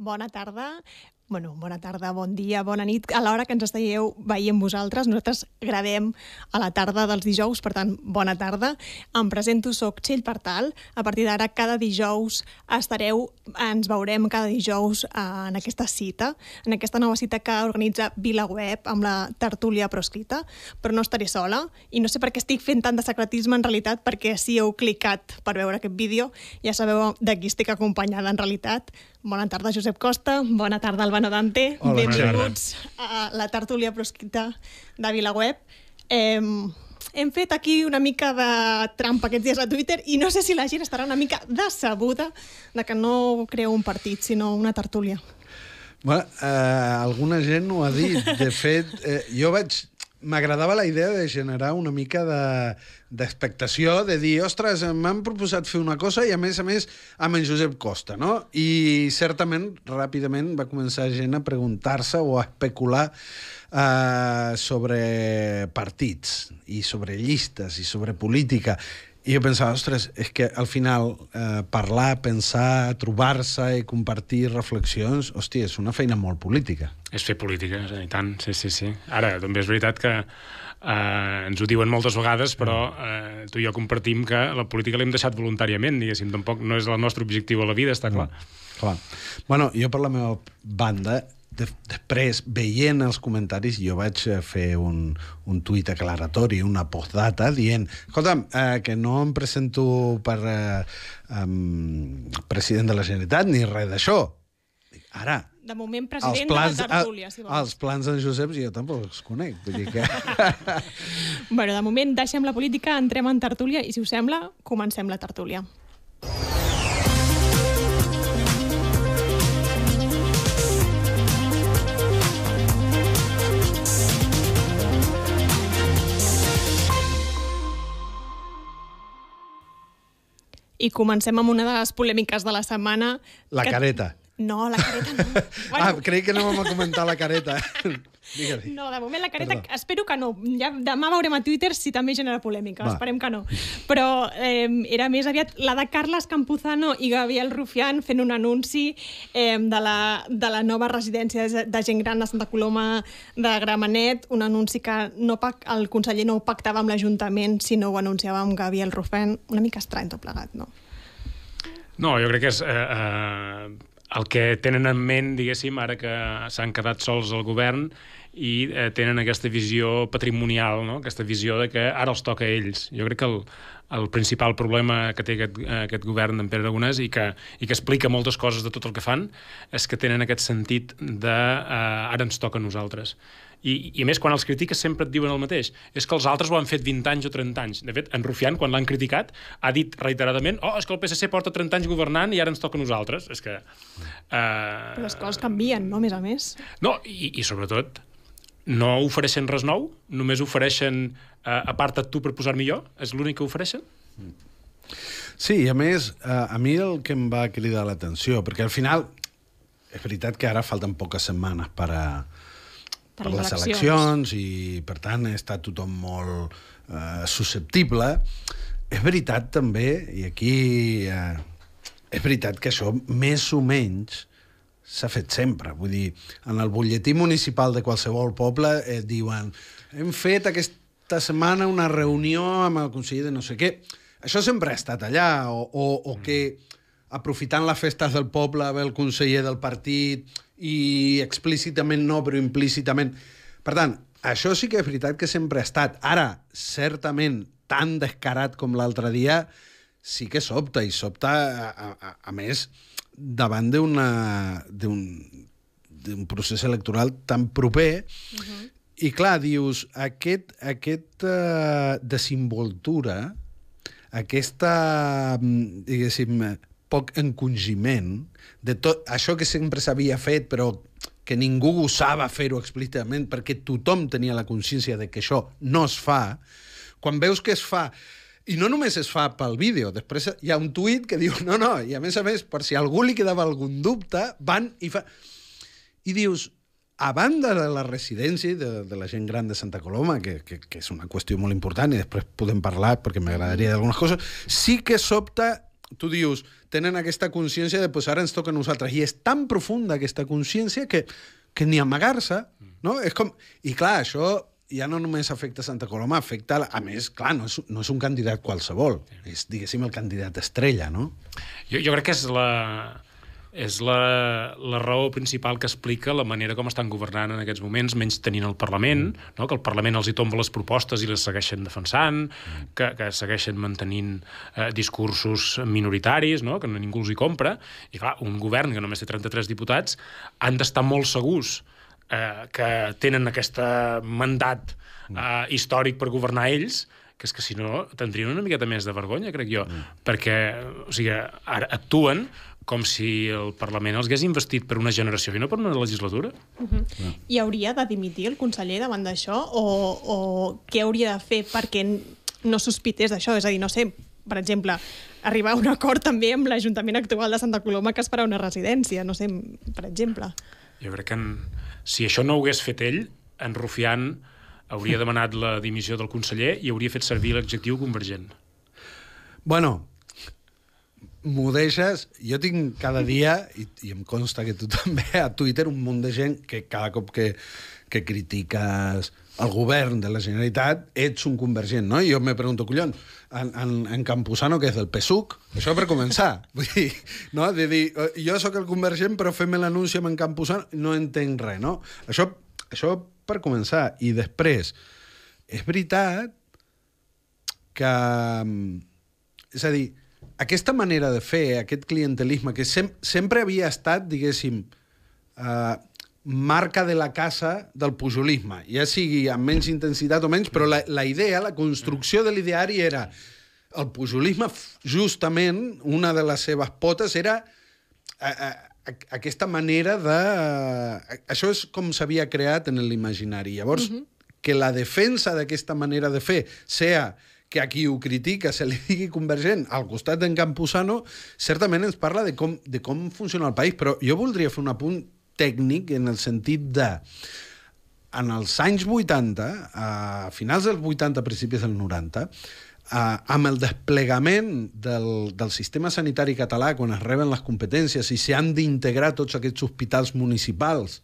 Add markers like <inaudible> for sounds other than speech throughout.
Bona tarda. Bueno, bona tarda, bon dia, bona nit. A l'hora que ens estigueu veient vosaltres, nosaltres gravem a la tarda dels dijous, per tant, bona tarda. Em presento, soc Txell Partal. A partir d'ara, cada dijous estareu, ens veurem cada dijous eh, en aquesta cita, en aquesta nova cita que organitza VilaWeb amb la tertúlia proscrita, però no estaré sola i no sé per què estic fent tant de secretisme en realitat, perquè si heu clicat per veure aquest vídeo ja sabeu de qui estic acompanyada en realitat. Bona tarda, Josep Costa. Bona tarda, Albano Dante. Hola, Benvinguts a la tertúlia proscrita de VilaWeb. Eh, hem fet aquí una mica de trampa aquests dies a Twitter i no sé si la gent estarà una mica decebuda de que no creu un partit, sinó una tertúlia. Bueno, eh, alguna gent ho ha dit. De fet, eh, jo vaig... M'agradava la idea de generar una mica de d'expectació, de dir, ostres, m'han proposat fer una cosa i, a més a més, amb en Josep Costa, no? I, certament, ràpidament va començar gent a preguntar-se o a especular eh, sobre partits i sobre llistes i sobre política. I jo pensava, ostres, és que al final eh, parlar, pensar, trobar-se i compartir reflexions, hòstia, és una feina molt política. És fer política, i tant, sí, sí, sí. Ara, també és veritat que eh, ens ho diuen moltes vegades, però eh, tu i jo compartim que la política l'hem deixat voluntàriament, diguéssim, tampoc no és el nostre objectiu a la vida, està clar. No, clar. Bueno, jo per la meva banda de, després, veient els comentaris, jo vaig eh, fer un, un tuit aclaratori, una postdata, dient, escolta'm, eh, que no em presento per eh, um, president de la Generalitat ni res d'això. Ara, de moment, president plans, de la tertúlia, si vols. Els plans d'en Josep jo tampoc els conec. Vull dir que... <laughs> bueno, de moment, deixem la política, entrem en tertúlia i, si us sembla, comencem la tertúlia. I comencem amb una de les polèmiques de la setmana. La que... careta. No, la careta no. bueno... <laughs> Ah, creia que no vam comentar la careta. Digue-li. No, de moment la careta, Perdó. espero que no. Ja, demà veurem a Twitter si també genera polèmica, Va. esperem que no. Però eh, era més aviat la de Carles Campuzano i Gabriel Rufián fent un anunci eh, de, la, de la nova residència de gent gran de Santa Coloma de Gramenet, un anunci que no, el conseller no pactava amb l'Ajuntament, sinó ho anunciava amb Gabriel Rufián. Una mica estrany tot plegat, no? No, jo crec que és... Eh, eh el que tenen en ment, diguéssim, ara que s'han quedat sols al govern i eh, tenen aquesta visió patrimonial, no? aquesta visió de que ara els toca a ells. Jo crec que el, el principal problema que té aquest, aquest govern d'en Pere Aragonès i que, i que explica moltes coses de tot el que fan és que tenen aquest sentit de eh, ara ens toca a nosaltres. I, I a més, quan els critiques sempre et diuen el mateix. És que els altres ho han fet 20 anys o 30 anys. De fet, en Rufián, quan l'han criticat, ha dit reiteradament oh, és que el PSC porta 30 anys governant i ara ens toca a nosaltres. És que... Uh... Però les coses canvien, no?, a més a més. No, i, i sobretot, no ofereixen res nou, només ofereixen uh, aparta't tu per posar millor, és l'únic que ofereixen. Sí, a més, uh, a mi el que em va cridar l'atenció, perquè al final és veritat que ara falten poques setmanes per a, per, per les eleccions. eleccions i, per tant, està tothom molt eh, susceptible. És veritat, també, i aquí... Eh, és veritat que això, més o menys, s'ha fet sempre. Vull dir, en el butlletí municipal de qualsevol poble eh, diuen hem fet aquesta setmana una reunió amb el conseller de no sé què. Això sempre ha estat allà, o, o, o que aprofitant les festes del poble ve el conseller del partit i explícitament no, però implícitament... Per tant, això sí que és veritat que sempre ha estat. Ara, certament, tan descarat com l'altre dia, sí que sobta, i sobta, a, a, a més, davant d'un procés electoral tan proper, uh -huh. i clar, dius, aquest, aquest uh, desinvoltura, aquesta, mm, diguéssim, poc encongiment de tot això que sempre s'havia fet, però que ningú gosava fer-ho explícitament perquè tothom tenia la consciència de que això no es fa, quan veus que es fa i no només es fa pel vídeo, després hi ha un tuit que diu no, no, i a més a més, per si algú li quedava algun dubte, van i fa... I dius, a banda de la residència de, de la gent gran de Santa Coloma, que, que, que és una qüestió molt important i després podem parlar perquè m'agradaria d'algunes coses, sí que sobta tu dius, tenen aquesta consciència de pues ara ens toca a nosaltres. I és tan profunda aquesta consciència que, que ni amagar-se, no? És com... I clar, això ja no només afecta Santa Coloma, afecta... A més, clar, no és, no és un candidat qualsevol. És, diguéssim, el candidat estrella, no? Jo, jo crec que és la és la, la raó principal que explica la manera com estan governant en aquests moments, menys tenint el Parlament, mm. no? que el Parlament els hi tomba les propostes i les segueixen defensant, mm. que, que segueixen mantenint eh, discursos minoritaris, no? que ningú els hi compra, i clar, un govern que només té 33 diputats han d'estar molt segurs que tenen aquest mandat mm. eh, històric per governar ells, que és que si no tindrien una miqueta més de vergonya, crec jo, mm. perquè o sigui, ara actuen com si el Parlament els hagués investit per una generació i no per una legislatura. Uh -huh. no. I hauria de dimitir el conseller davant d'això? O, o què hauria de fer perquè no sospités d'això? És a dir, no sé, per exemple, arribar a un acord també amb l'Ajuntament actual de Santa Coloma que es farà una residència, no sé, per exemple. Jo crec que en, si això no ho hagués fet ell, en Rufián hauria demanat la dimissió del conseller i hauria fet servir l'adjectiu convergent. Bueno, m'ho deixes, jo tinc cada dia, i, i em consta que tu <laughs> també, a Twitter un munt de gent que cada cop que, que critiques el govern de la Generalitat ets un convergent, no? I jo me pregunto, collons, en, en, en Campusano, que és del PSUC? Això per començar. <laughs> Vull dir, no? De dir, jo sóc el convergent, però fem l'anunci amb en Campusano, no entenc res, no? Això, això per començar. I després, és veritat que... És a dir, aquesta manera de fer, aquest clientelisme, que sem sempre havia estat, diguéssim, eh, marca de la casa del pujolisme, ja sigui amb menys intensitat o menys, però la, la idea, la construcció de l'ideari era... El pujolisme, justament, una de les seves potes era a, a, a, aquesta manera de... A, això és com s'havia creat en l'imaginari. Llavors, uh -huh. que la defensa d'aquesta manera de fer sea que a qui ho critica se li <laughs> digui convergent al costat d'en Campuzano, certament ens parla de com, de com funciona el país, però jo voldria fer un apunt tècnic en el sentit de en els anys 80, a finals dels 80, principis dels 90, eh, amb el desplegament del, del sistema sanitari català, quan es reben les competències i s'han d'integrar tots aquests hospitals municipals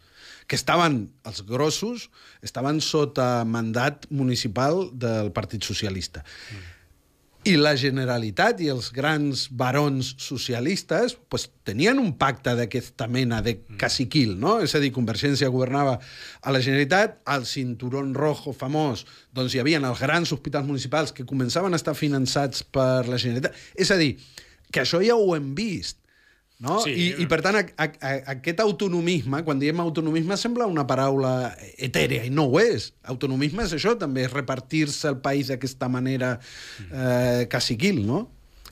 que estaven, els grossos, estaven sota mandat municipal del Partit Socialista. Mm. I la Generalitat i els grans barons socialistes pues, tenien un pacte d'aquesta mena de mm. caciquil, no? És a dir, Convergència governava a la Generalitat, al cinturón rojo famós, doncs hi havia els grans hospitals municipals que començaven a estar finançats per la Generalitat. És a dir, que això ja ho hem vist. No? Sí, I, I, per tant, a, a, a, aquest autonomisme, quan diem autonomisme, sembla una paraula etèrea, i no ho és. Autonomisme és això, també, és repartir-se el país d'aquesta manera eh, caciquil, no?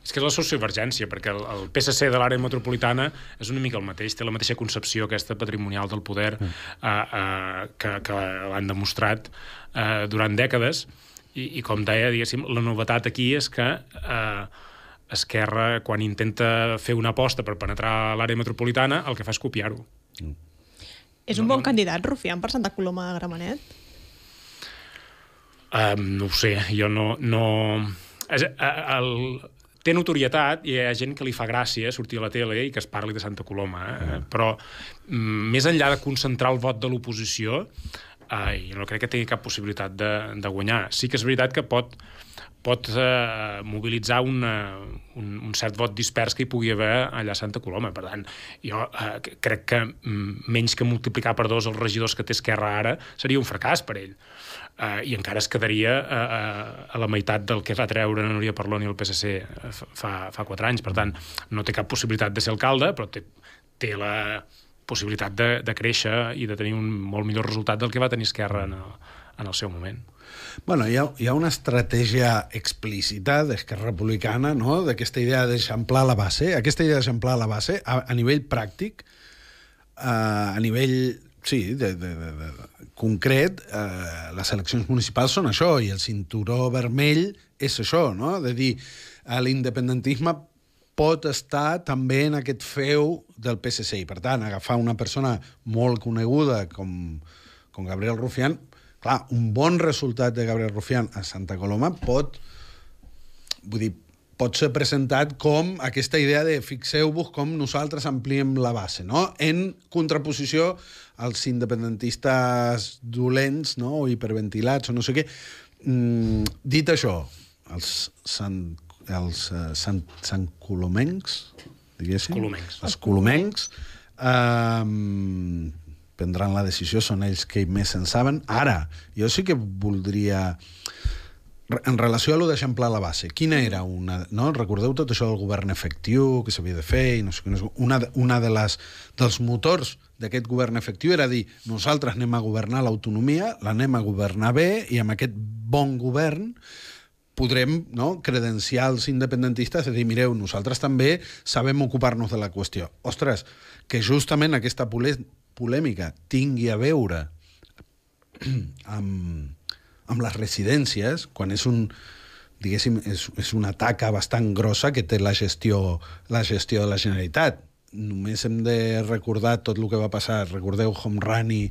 És que és la sociovergència, perquè el, el PSC de l'àrea metropolitana és una mica el mateix, té la mateixa concepció aquesta patrimonial del poder mm. eh, eh, que, que l'han demostrat eh, durant dècades, i, i com deia, diguéssim, la novetat aquí és que eh, Esquerra, quan intenta fer una aposta per penetrar l'àrea metropolitana, el que fa és copiar-ho. Mm. És un no, bon no... candidat, Rufián, per Santa Coloma de Gramenet? Um, no ho sé, jo no... no... És, el, té notorietat i hi ha gent que li fa gràcia sortir a la tele i que es parli de Santa Coloma, eh? Mm. però mm, més enllà de concentrar el vot de l'oposició, eh, jo no crec que tingui cap possibilitat de, de guanyar. Sí que és veritat que pot pot eh, mobilitzar una, un, un cert vot dispers que hi pugui haver allà a Santa Coloma. Per tant, jo eh, crec que mm, menys que multiplicar per dos els regidors que té Esquerra ara seria un fracàs per ell. Eh, I encara es quedaria eh, eh a la meitat del que va treure Núria Parlon i el PSC eh, fa, fa quatre anys. Per tant, no té cap possibilitat de ser alcalde, però té, té la possibilitat de, de créixer i de tenir un molt millor resultat del que va tenir Esquerra en el, en el seu moment. Bueno, hi ha, hi ha una estratègia explícita d'Esquerra Republicana, no?, d'aquesta idea d'eixamplar la base, aquesta idea d'eixamplar la base a, a nivell pràctic, a, a nivell, sí, de, de, de, de, concret, eh, les eleccions municipals són això, i el cinturó vermell és això, no?, de dir, l'independentisme pot estar també en aquest feu del PSC i, per tant, agafar una persona molt coneguda com, com Gabriel Rufián Clar, un bon resultat de Gabriel Rufián a Santa Coloma pot, vull dir, pot ser presentat com aquesta idea de fixeu-vos com nosaltres ampliem la base, no? en contraposició als independentistes dolents no? o hiperventilats o no sé què. Mm, dit això, els, sant, els uh, sant, sant colomencs, diguéssim, Colomencs. els colomencs, eh, prendran la decisió, són ells que més en saben. Ara, jo sí que voldria en relació a lo d'eixamplar la base, quina era una... No? Recordeu tot això del govern efectiu que s'havia de fer i no sé sé, una, una de les, dels motors d'aquest govern efectiu era dir nosaltres anem a governar l'autonomia, l'anem a governar bé i amb aquest bon govern podrem no, credenciar els independentistes i dir, mireu, nosaltres també sabem ocupar-nos de la qüestió. Ostres, que justament aquesta polèmica tingui a veure <clears throat> amb, amb les residències, quan és un diguéssim, és, és una taca bastant grossa que té la gestió, la gestió de la Generalitat. Només hem de recordar tot el que va passar, recordeu Home Run i,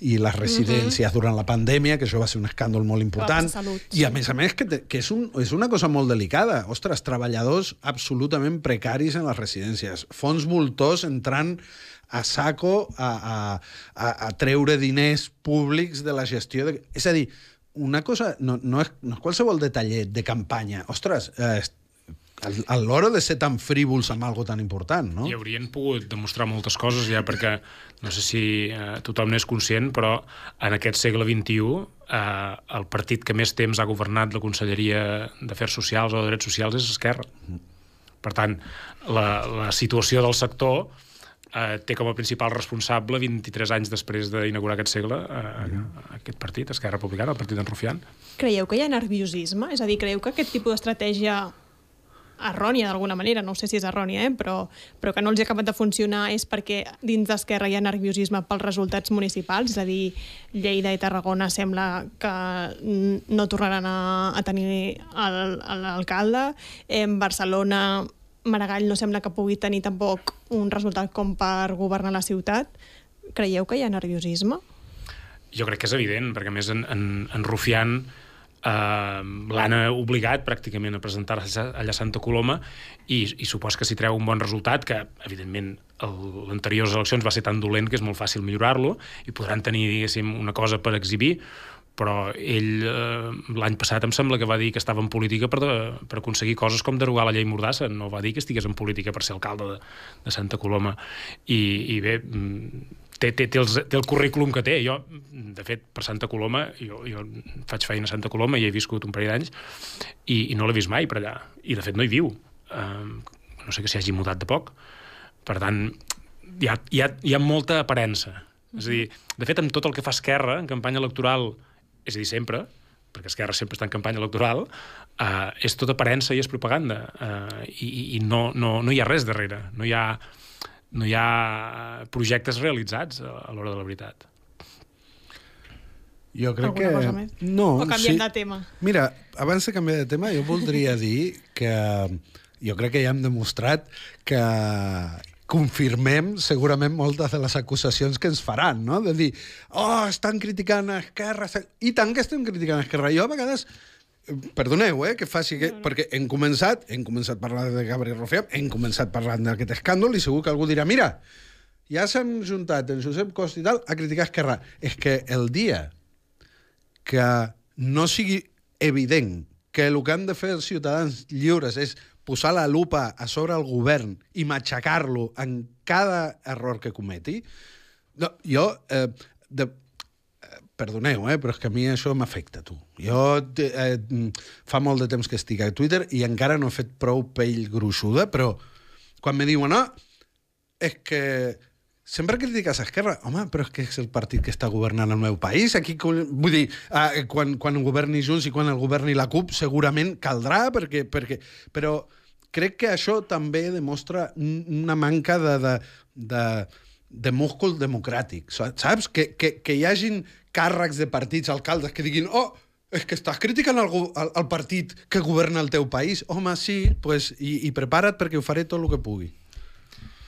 i les residències mm -hmm. durant la pandèmia, que això va ser un escàndol molt important. Salut, I a més a més que, te, que és, un, és una cosa molt delicada. Ostres, treballadors absolutament precaris en les residències, fons voltors entrant a saco a, a, a, a treure diners públics de la gestió. De... És a dir, una cosa, no, no, és, no és qualsevol detallet de campanya. Ostres, eh, a l'hora de ser tan frívols amb algo tan important, no? I haurien pogut demostrar moltes coses ja perquè, no sé si eh, tothom n'és conscient, però en aquest segle XXI eh, el partit que més temps ha governat la Conselleria d'Afers Socials o de Drets Socials és Esquerra. Per tant, la, la situació del sector eh, té com a principal responsable 23 anys després d'inaugurar aquest segle eh, mm. aquest partit, Esquerra Republicana, el partit d'en Rufián. Creieu que hi ha nerviosisme? És a dir, creieu que aquest tipus d'estratègia errònia d'alguna manera, no sé si és errònia, eh? però, però que no els ha acabat de funcionar és perquè dins d'Esquerra hi ha nerviosisme pels resultats municipals, és a dir, Lleida i Tarragona sembla que no tornaran a, a tenir l'alcalde, en Barcelona Maragall no sembla que pugui tenir tampoc un resultat com per governar la ciutat. Creieu que hi ha nerviosisme? Jo crec que és evident, perquè més en, en, en Rufián eh, l'han obligat pràcticament a presentar-se allà a Santa Coloma i, i supos que si treu un bon resultat, que evidentment l'anteriors eleccions va ser tan dolent que és molt fàcil millorar-lo i podran tenir, diguéssim, una cosa per exhibir, però ell eh, l'any passat em sembla que va dir que estava en política per, de, per aconseguir coses com derogar la llei Mordassa, no va dir que estigués en política per ser alcalde de, de Santa Coloma. I, i bé mm, té, té, té, els, té el currículum que té. Jo, de fet, per Santa Coloma jo, jo faig feina a Santa Coloma i he viscut un parell d'anys i, i no l'he vist mai per allà, i de fet no hi viu. Um, no sé que s'hi hagi mudat de poc. Per tant, hi ha, hi ha, hi ha molta aparença. És a dir, de fet, amb tot el que fa Esquerra en campanya electoral és a dir, sempre, perquè Esquerra sempre està en campanya electoral, eh, és tot aparença i és propaganda, eh, i, i no, no, no hi ha res darrere, no hi ha, no hi ha projectes realitzats a, a l'hora de la veritat. Jo crec Alguna que... cosa més? No, o canviem sí. de tema? Mira, abans de canviar de tema, jo voldria <laughs> dir que jo crec que ja hem demostrat que, confirmem segurament moltes de les acusacions que ens faran, no? De dir, oh, estan criticant a Esquerra... I tant que estem criticant a Esquerra. Jo a vegades perdoneu, eh, que faci... Que, perquè hem començat, hem començat parlant de Gabriel Rofiam, hem començat parlant d'aquest escàndol i segur que algú dirà, mira, ja s'han juntat en Josep Costa i tal a criticar Esquerra. És que el dia que no sigui evident que el que han de fer els ciutadans lliures és posar la lupa a sobre el govern i matxacar-lo en cada error que cometi, no, jo... Eh, de, eh, perdoneu, eh, però és que a mi això m'afecta, tu. Jo eh, fa molt de temps que estic a Twitter i encara no he fet prou pell gruixuda, però quan me diuen, no, és que sempre critiques Esquerra. Home, però és que és el partit que està governant el meu país. Aquí, vull dir, eh, quan, quan governi Junts i quan el governi la CUP segurament caldrà, perquè, perquè, però crec que això també demostra una manca de, de, de, de múscul democràtic, saps? Que, que, que hi hagin càrrecs de partits, alcaldes, que diguin oh, és que estàs criticant el, el, el partit que governa el teu país. Home, sí, pues, i, i prepara't perquè ho faré tot el que pugui.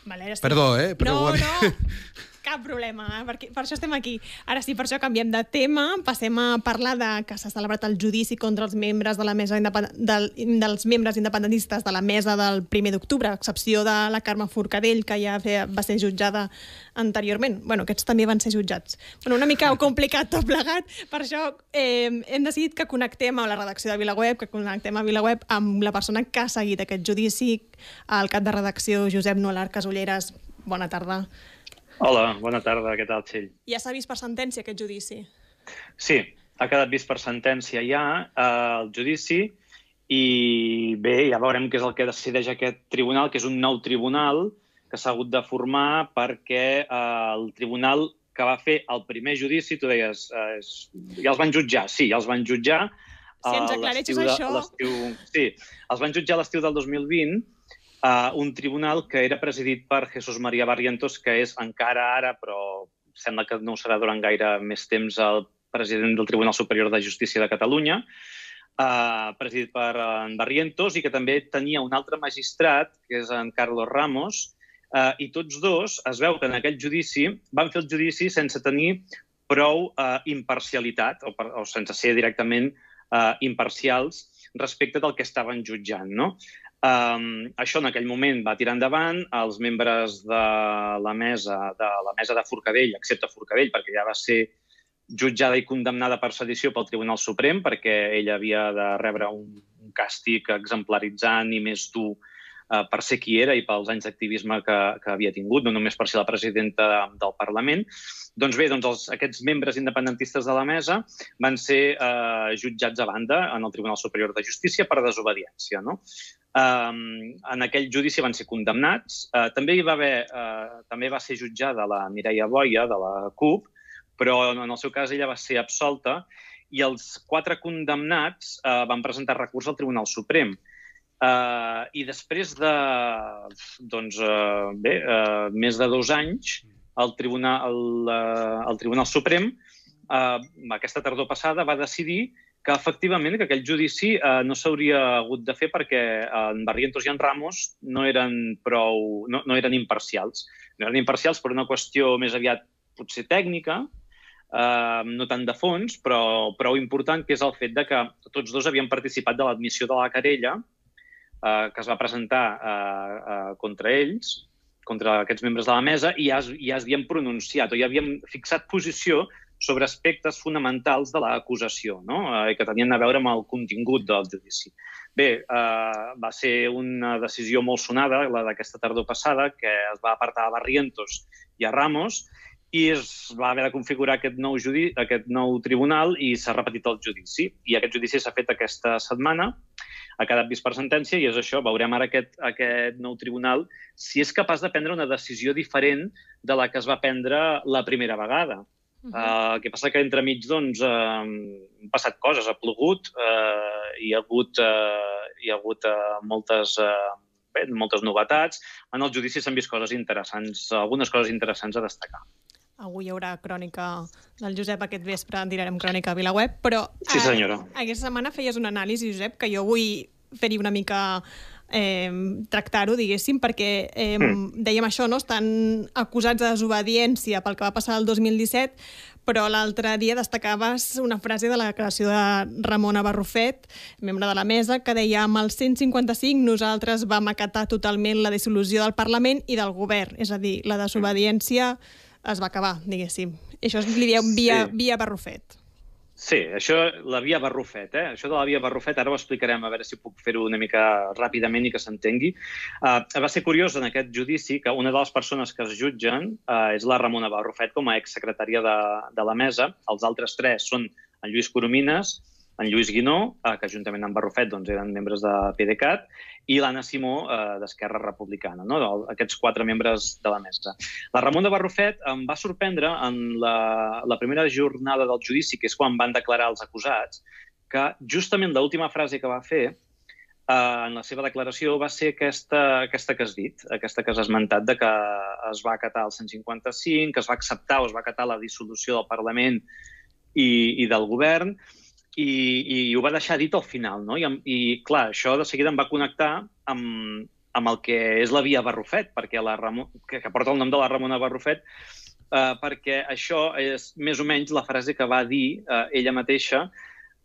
Vale. Perdó, eh? Però no, no, <laughs> Cap problema, eh? Perquè, per això estem aquí. Ara sí, per això canviem de tema, passem a parlar de que s'ha celebrat el judici contra els membres de la mesa del, dels membres independentistes de la mesa del primer d'octubre, a excepció de la Carme Forcadell, que ja va ser jutjada anteriorment. bueno, aquests també van ser jutjats. Bueno, una mica complicat tot plegat, per això eh, hem decidit que connectem a la redacció de VilaWeb, que connectem a VilaWeb amb la persona que ha seguit aquest judici, el cap de redacció Josep Nolar Casulleres. Bona tarda. Hola, bona tarda, què tal, Txell? Ja s'ha vist per sentència aquest judici? Sí, ha quedat vist per sentència ja eh, el judici i bé, ja veurem què és el que decideix aquest tribunal, que és un nou tribunal que s'ha hagut de formar perquè eh, el tribunal que va fer el primer judici, tu deies, eh, ja els van jutjar, sí, ja els van jutjar. Si ens aclareixes això... Sí, els van jutjar l'estiu del 2020 uh, un tribunal que era presidit per Jesús María Barrientos, que és encara ara, però sembla que no serà durant gaire més temps, el president del Tribunal Superior de Justícia de Catalunya, uh, presidit per en Barrientos, i que també tenia un altre magistrat, que és en Carlos Ramos, uh, i tots dos es veu que en aquell judici van fer el judici sense tenir prou uh, imparcialitat, o, per, o sense ser directament uh, imparcials respecte del que estaven jutjant. No? Um, això en aquell moment va tirar endavant. Els membres de la mesa de la mesa de Forcadell, excepte Forcadell, perquè ja va ser jutjada i condemnada per sedició pel Tribunal Suprem, perquè ella havia de rebre un, un càstig exemplaritzant i més dur uh, per ser qui era i pels anys d'activisme que, que havia tingut, no només per ser la presidenta del Parlament. Doncs bé, doncs els, aquests membres independentistes de la mesa van ser eh, jutjats a banda en el Tribunal Superior de Justícia per desobediència. No? En aquell judici van ser condemnats. Uh, també hi va haver, uh, també va ser jutjada la Mireia Boia, de la CUP, però en el seu cas ella va ser absolta i els quatre condemnats uh, van presentar recurs al Tribunal Suprem. Uh, I després de, doncs, uh, bé, uh, més de dos anys, el Tribunal, el, eh, el Tribunal Suprem eh, aquesta tardor passada va decidir que efectivament que aquell judici eh, no s'hauria hagut de fer perquè eh, en Barrientos i en Ramos no eren prou, no, no eren imparcials. No eren imparcials per una qüestió més aviat potser tècnica, eh, no tant de fons, però prou important, que és el fet de que tots dos havien participat de l'admissió de la querella eh, que es va presentar eh, eh, contra ells contra aquests membres de la mesa i ja, ja es havien pronunciat o ja havíem fixat posició sobre aspectes fonamentals de l'acusació, no? eh, que tenien a veure amb el contingut del judici. Bé, eh, va ser una decisió molt sonada, la d'aquesta tardor passada, que es va apartar a Barrientos i a Ramos, i es va haver de configurar aquest nou, judi aquest nou tribunal i s'ha repetit el judici. I aquest judici s'ha fet aquesta setmana ha quedat vist per sentència i és això, veurem ara aquest, aquest nou tribunal si és capaç de prendre una decisió diferent de la que es va prendre la primera vegada. Uh -huh. uh, el que passa que entremig doncs, uh, han passat coses, ha plogut, uh, hi ha hagut, uh, hi ha hagut uh, moltes, uh, bé, moltes novetats. En el judici s'han vist coses interessants, algunes coses interessants a destacar. Avui hi haurà crònica del Josep aquest vespre, en direm crònica a VilaWeb, però sí, senyora. Eh, aquesta setmana feies un anàlisi, Josep, que jo vull fer-hi una mica eh, tractar-ho, diguéssim, perquè eh, mm. dèiem això, no? estan acusats de desobediència pel que va passar el 2017, però l'altre dia destacaves una frase de la declaració de Ramona Barrufet, membre de la mesa, que deia amb el 155 nosaltres vam acatar totalment la dissolució del Parlament i del govern, és a dir, la desobediència es va acabar, diguéssim. I això li dieu via, sí. via Barrufet. Sí, això, la via Barrufet, eh? Això de la via Barrufet, ara ho explicarem, a veure si puc fer-ho una mica ràpidament i que s'entengui. Uh, va ser curiós en aquest judici que una de les persones que es jutgen uh, és la Ramona Barrufet com a exsecretària de, de la mesa. Els altres tres són en Lluís Coromines, en Lluís Guinó, eh, que juntament amb Barrufet doncs, eren membres de PDeCAT, i l'Anna Simó, eh, d'Esquerra Republicana, no? aquests quatre membres de la mesa. La Ramona Barrufet em va sorprendre en la, la primera jornada del judici, que és quan van declarar els acusats, que justament l'última frase que va fer eh, en la seva declaració va ser aquesta, aquesta que has dit, aquesta que has esmentat, de que es va acatar el 155, que es va acceptar o es va acatar la dissolució del Parlament i, i del govern, i, i ho va deixar dit al final, no? I, I, clar, això de seguida em va connectar amb, amb el que és la via Barrufet, perquè la Ramon, que, que porta el nom de la Ramona Barrufet, uh, perquè això és més o menys la frase que va dir uh, ella mateixa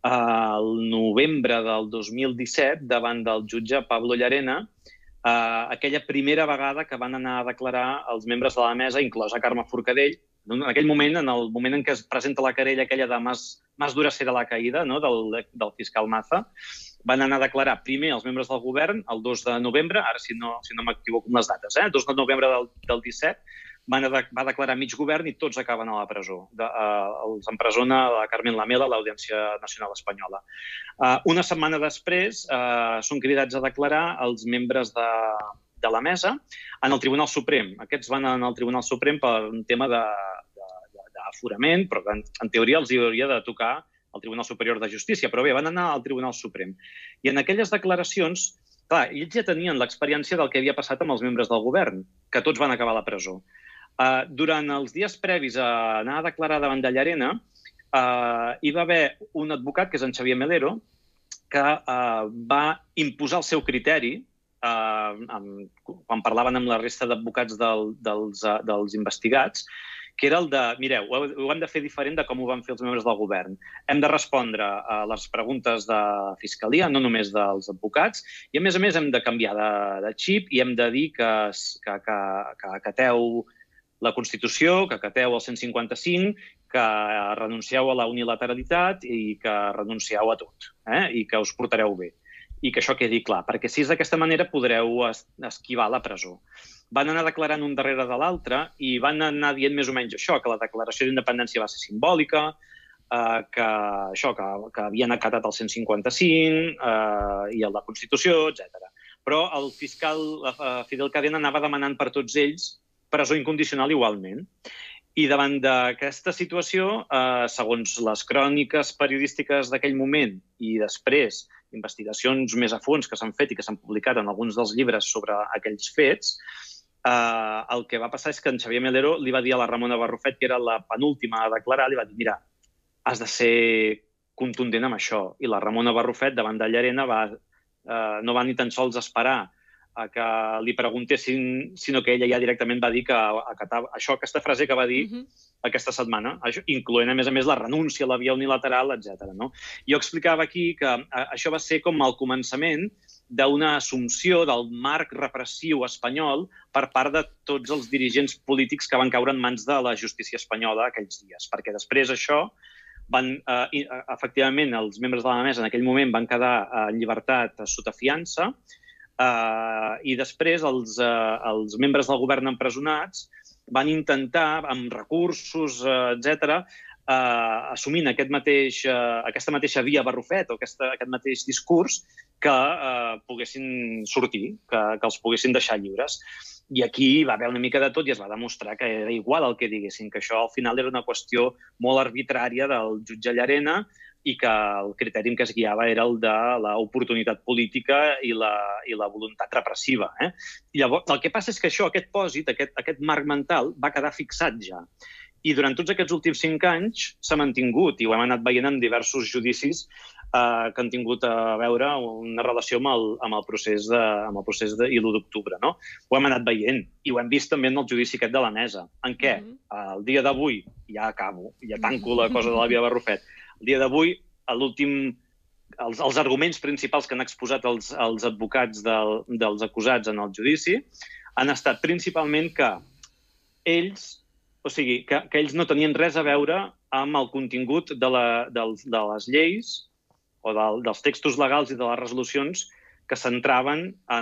al uh, novembre del 2017 davant del jutge Pablo Llarena, uh, aquella primera vegada que van anar a declarar els membres de la mesa, inclosa Carme Forcadell, en aquell moment, en el moment en què es presenta la querella aquella de Mas, Mas dura serà la caïda no? del, del fiscal Maza, van anar a declarar primer els membres del govern el 2 de novembre, ara si no, si no m'equivoco amb les dates, eh? 2 de novembre del, del 17, van a de, va declarar mig govern i tots acaben a la presó. De, uh, els empresona la Carmen Lamela, l'Audiència Nacional Espanyola. Uh, una setmana després uh, són cridats a declarar els membres de, de la mesa en el Tribunal Suprem. Aquests van anar al Tribunal Suprem per un tema d'aforament, però en, en teoria els hi hauria de tocar al Tribunal Superior de Justícia, però bé, van anar al Tribunal Suprem. I en aquelles declaracions, clar, ells ja tenien l'experiència del que havia passat amb els membres del govern, que tots van acabar a la presó. Uh, durant els dies previs a anar a declarar davant de Llarena, uh, hi va haver un advocat, que és en Xavier Melero, que uh, va imposar el seu criteri uh, amb, quan parlaven amb la resta d'advocats del, dels, uh, dels investigats, que era el de, mireu, ho, hem de fer diferent de com ho van fer els membres del govern. Hem de respondre a les preguntes de Fiscalia, no només dels advocats, i a més a més hem de canviar de, de xip i hem de dir que, que, que, que acateu la Constitució, que acateu el 155, que renuncieu a la unilateralitat i que renuncieu a tot, eh? i que us portareu bé. I que això quedi clar, perquè si és d'aquesta manera podreu es esquivar la presó van anar declarant un darrere de l'altre i van anar dient més o menys això, que la declaració d'independència va ser simbòlica, eh, que això, que, que havien acatat el 155 eh, i el la Constitució, etc. Però el fiscal eh, Fidel Cadena anava demanant per tots ells presó incondicional igualment. I davant d'aquesta situació, eh, segons les cròniques periodístiques d'aquell moment i després investigacions més a fons que s'han fet i que s'han publicat en alguns dels llibres sobre aquells fets, eh, el que va passar és que en Xavier Melero li va dir a la Ramona Barrufet, que era la penúltima a declarar, li va dir, mira, has de ser contundent amb això. I la Ramona Barrufet, davant de Llarena, va, eh, no va ni tan sols esperar a que li preguntessin, sinó que ella ja directament va dir que acatava això, aquesta frase que va dir uh mhm. -huh. aquesta setmana, això, incloent, a més a més, la renúncia a la via unilateral, etc. No? Jo explicava aquí que a, això va ser com el començament d'una assumpció del marc repressiu espanyol per part de tots els dirigents polítics que van caure en mans de la justícia espanyola aquells dies, perquè després això van, eh, efectivament, els membres de la mesa en aquell moment van quedar en llibertat sota fiança, Uh, I després els, uh, els membres del govern empresonats van intentar, amb recursos, uh, etc, uh, assumint aquest mateix, uh, aquesta mateixa via barrufet o aquesta, aquest mateix discurs, que uh, poguessin sortir, que, que els poguessin deixar lliures. I aquí va haver una mica de tot i es va demostrar que era igual el que diguessin, que això al final era una qüestió molt arbitrària del jutge Llarena i que el criteri en què es guiava era el de l'oportunitat política i la, i la voluntat repressiva. Eh? I llavors, el que passa és que això, aquest pòsit, aquest, aquest marc mental, va quedar fixat ja. I durant tots aquests últims cinc anys s'ha mantingut, i ho hem anat veient en diversos judicis eh, que han tingut a veure una relació amb el, amb el procés de, amb el procés de, i l'1 d'octubre. No? Ho hem anat veient i ho hem vist també en el judici aquest de la mesa, en què mm -hmm. el dia d'avui, ja acabo, ja tanco la cosa de la Via Barrufet, el dia d'avui, l'últim els, els arguments principals que han exposat els, els advocats del, dels acusats en el judici han estat principalment que ells, o sigui, que, que ells no tenien res a veure amb el contingut de, la, dels, de les lleis o del, dels textos legals i de les resolucions que s'entraven a,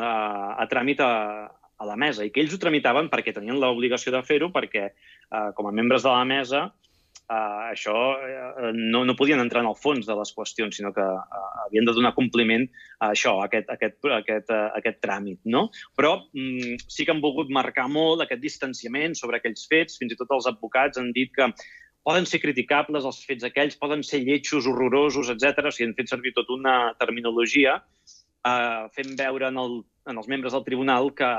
a tràmit a, a la mesa i que ells ho tramitaven perquè tenien l'obligació de fer-ho perquè, eh, com a membres de la mesa, uh, això uh, no, no podien entrar en el fons de les qüestions, sinó que uh, havien de donar compliment a això, a aquest, a aquest, a aquest, a aquest tràmit. No? Però um, sí que han volgut marcar molt aquest distanciament sobre aquells fets. Fins i tot els advocats han dit que poden ser criticables els fets aquells, poden ser lletjos, horrorosos, etc. O sigui, han fet servir tota una terminologia uh, fent veure en, el, en els membres del tribunal que,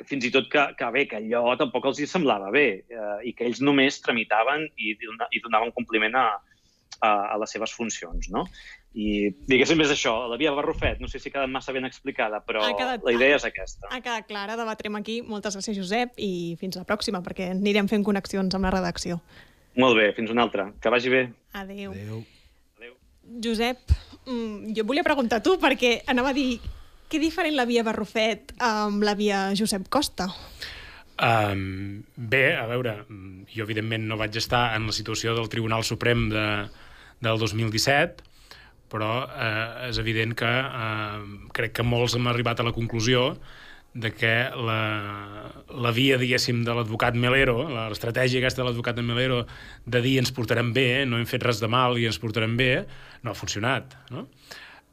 que fins i tot que, que bé, que allò tampoc els hi semblava bé eh, i que ells només tramitaven i, i donaven compliment a, a, a les seves funcions. No? I diguéssim és això, la via Barrufet, no sé si ha quedat massa ben explicada, però quedat, la idea és aquesta. Ha quedat clara, debatrem aquí. Moltes gràcies, Josep, i fins la pròxima, perquè anirem fent connexions amb la redacció. Molt bé, fins una altra. Que vagi bé. Adéu. Adéu. Adéu. Josep, mm, jo volia preguntar a tu, perquè anava a dir què diferent la via Barrufet amb la via Josep Costa? Um, bé, a veure, jo evidentment no vaig estar en la situació del Tribunal Suprem de, del 2017, però eh, és evident que eh, crec que molts hem arribat a la conclusió de que la, la via, diguéssim, de l'advocat Melero, l'estratègia aquesta de l'advocat de Melero de dir ens portarem bé, no hem fet res de mal i ens portarem bé, no ha funcionat, no?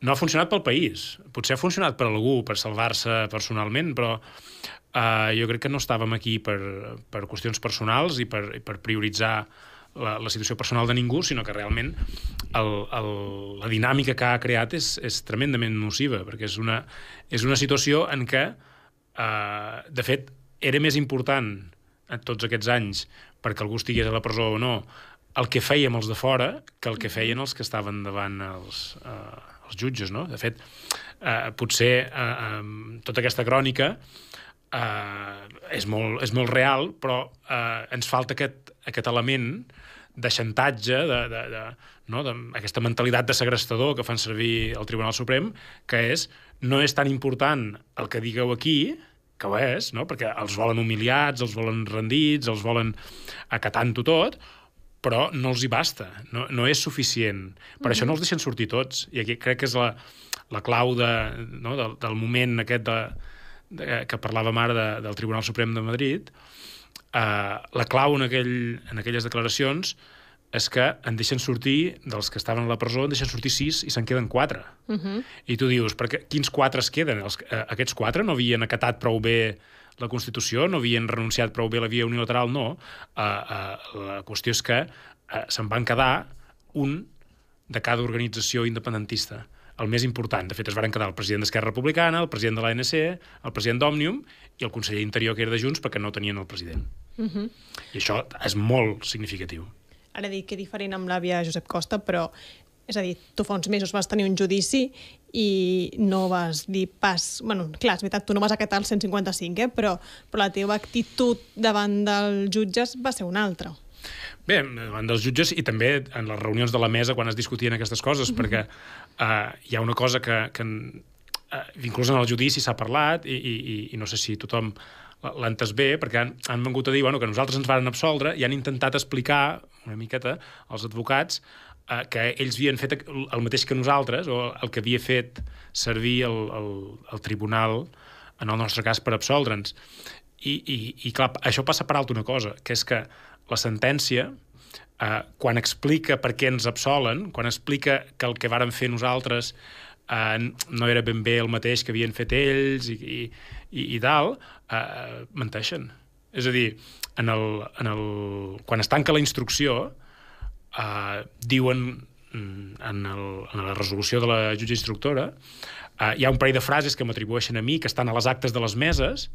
No ha funcionat pel país. Potser ha funcionat per algú, per salvar-se personalment, però eh, jo crec que no estàvem aquí per, per qüestions personals i per, i per prioritzar la, la situació personal de ningú, sinó que realment el, el, la dinàmica que ha creat és, és tremendament nociva, perquè és una, és una situació en què, eh, de fet, era més important en tots aquests anys perquè algú estigués a la presó o no el que fèiem els de fora que el que feien els que estaven davant els, eh, els jutges, no? De fet, eh, potser eh, eh, tota aquesta crònica eh, és, molt, és molt real, però eh, ens falta aquest, aquest element de xantatge, de, de, de, no? de, aquesta mentalitat de segrestador que fan servir el Tribunal Suprem, que és no és tan important el que digueu aquí, que ho és, no? perquè els volen humiliats, els volen rendits, els volen acatant-ho tot, però no els hi basta, no, no és suficient. Per mm -hmm. això no els deixen sortir tots. I aquí crec que és la, la clau de, no? del, del moment aquest de, de, que parlàvem ara de, del Tribunal Suprem de Madrid, Uh, la clau en, aquell, en aquelles declaracions és que en deixen sortir, dels que estaven a la presó, en deixen sortir sis i se'n queden quatre. Uh Mhm. -huh. I tu dius, perquè, quins quatre es queden? Els, uh, aquests quatre no havien acatat prou bé la Constitució, no havien renunciat prou bé a la via unilateral, no. Uh, uh, la qüestió és que uh, se'n van quedar un de cada organització independentista el més important. De fet, es van quedar el president d'Esquerra Republicana, el president de l'ANC, el president d'Òmnium i el conseller Interior, que era de Junts, perquè no tenien el president. Uh -huh. I això és molt significatiu. Ara dic que diferent amb l'àvia Josep Costa, però és a dir, tu fa uns mesos vas tenir un judici i no vas dir pas... bueno, clar, és veritat, tu no vas acatar el 155, eh? però, però la teva actitud davant dels jutges va ser una altra. Bé, davant dels jutges i també en les reunions de la mesa quan es discutien aquestes coses, mm -hmm. perquè uh, hi ha una cosa que, que uh, inclús en el judici s'ha parlat i, i, i no sé si tothom l'ha entès bé, perquè han, han vengut a dir bueno, que nosaltres ens varen absoldre i han intentat explicar una miqueta als advocats eh, que ells havien fet el mateix que nosaltres, o el que havia fet servir el, el, el tribunal, en el nostre cas, per absoldre'ns. I, i, I, clar, això passa per alt una cosa, que és que la sentència, eh, quan explica per què ens absolen, quan explica que el que varen fer nosaltres eh, no era ben bé el mateix que havien fet ells i, i, i, i tal, eh, menteixen. És a dir, en el, en el, quan es tanca la instrucció, eh, diuen mm, en, el, en la resolució de la jutge instructora, eh, hi ha un parell de frases que m'atribueixen a mi, que estan a les actes de les meses,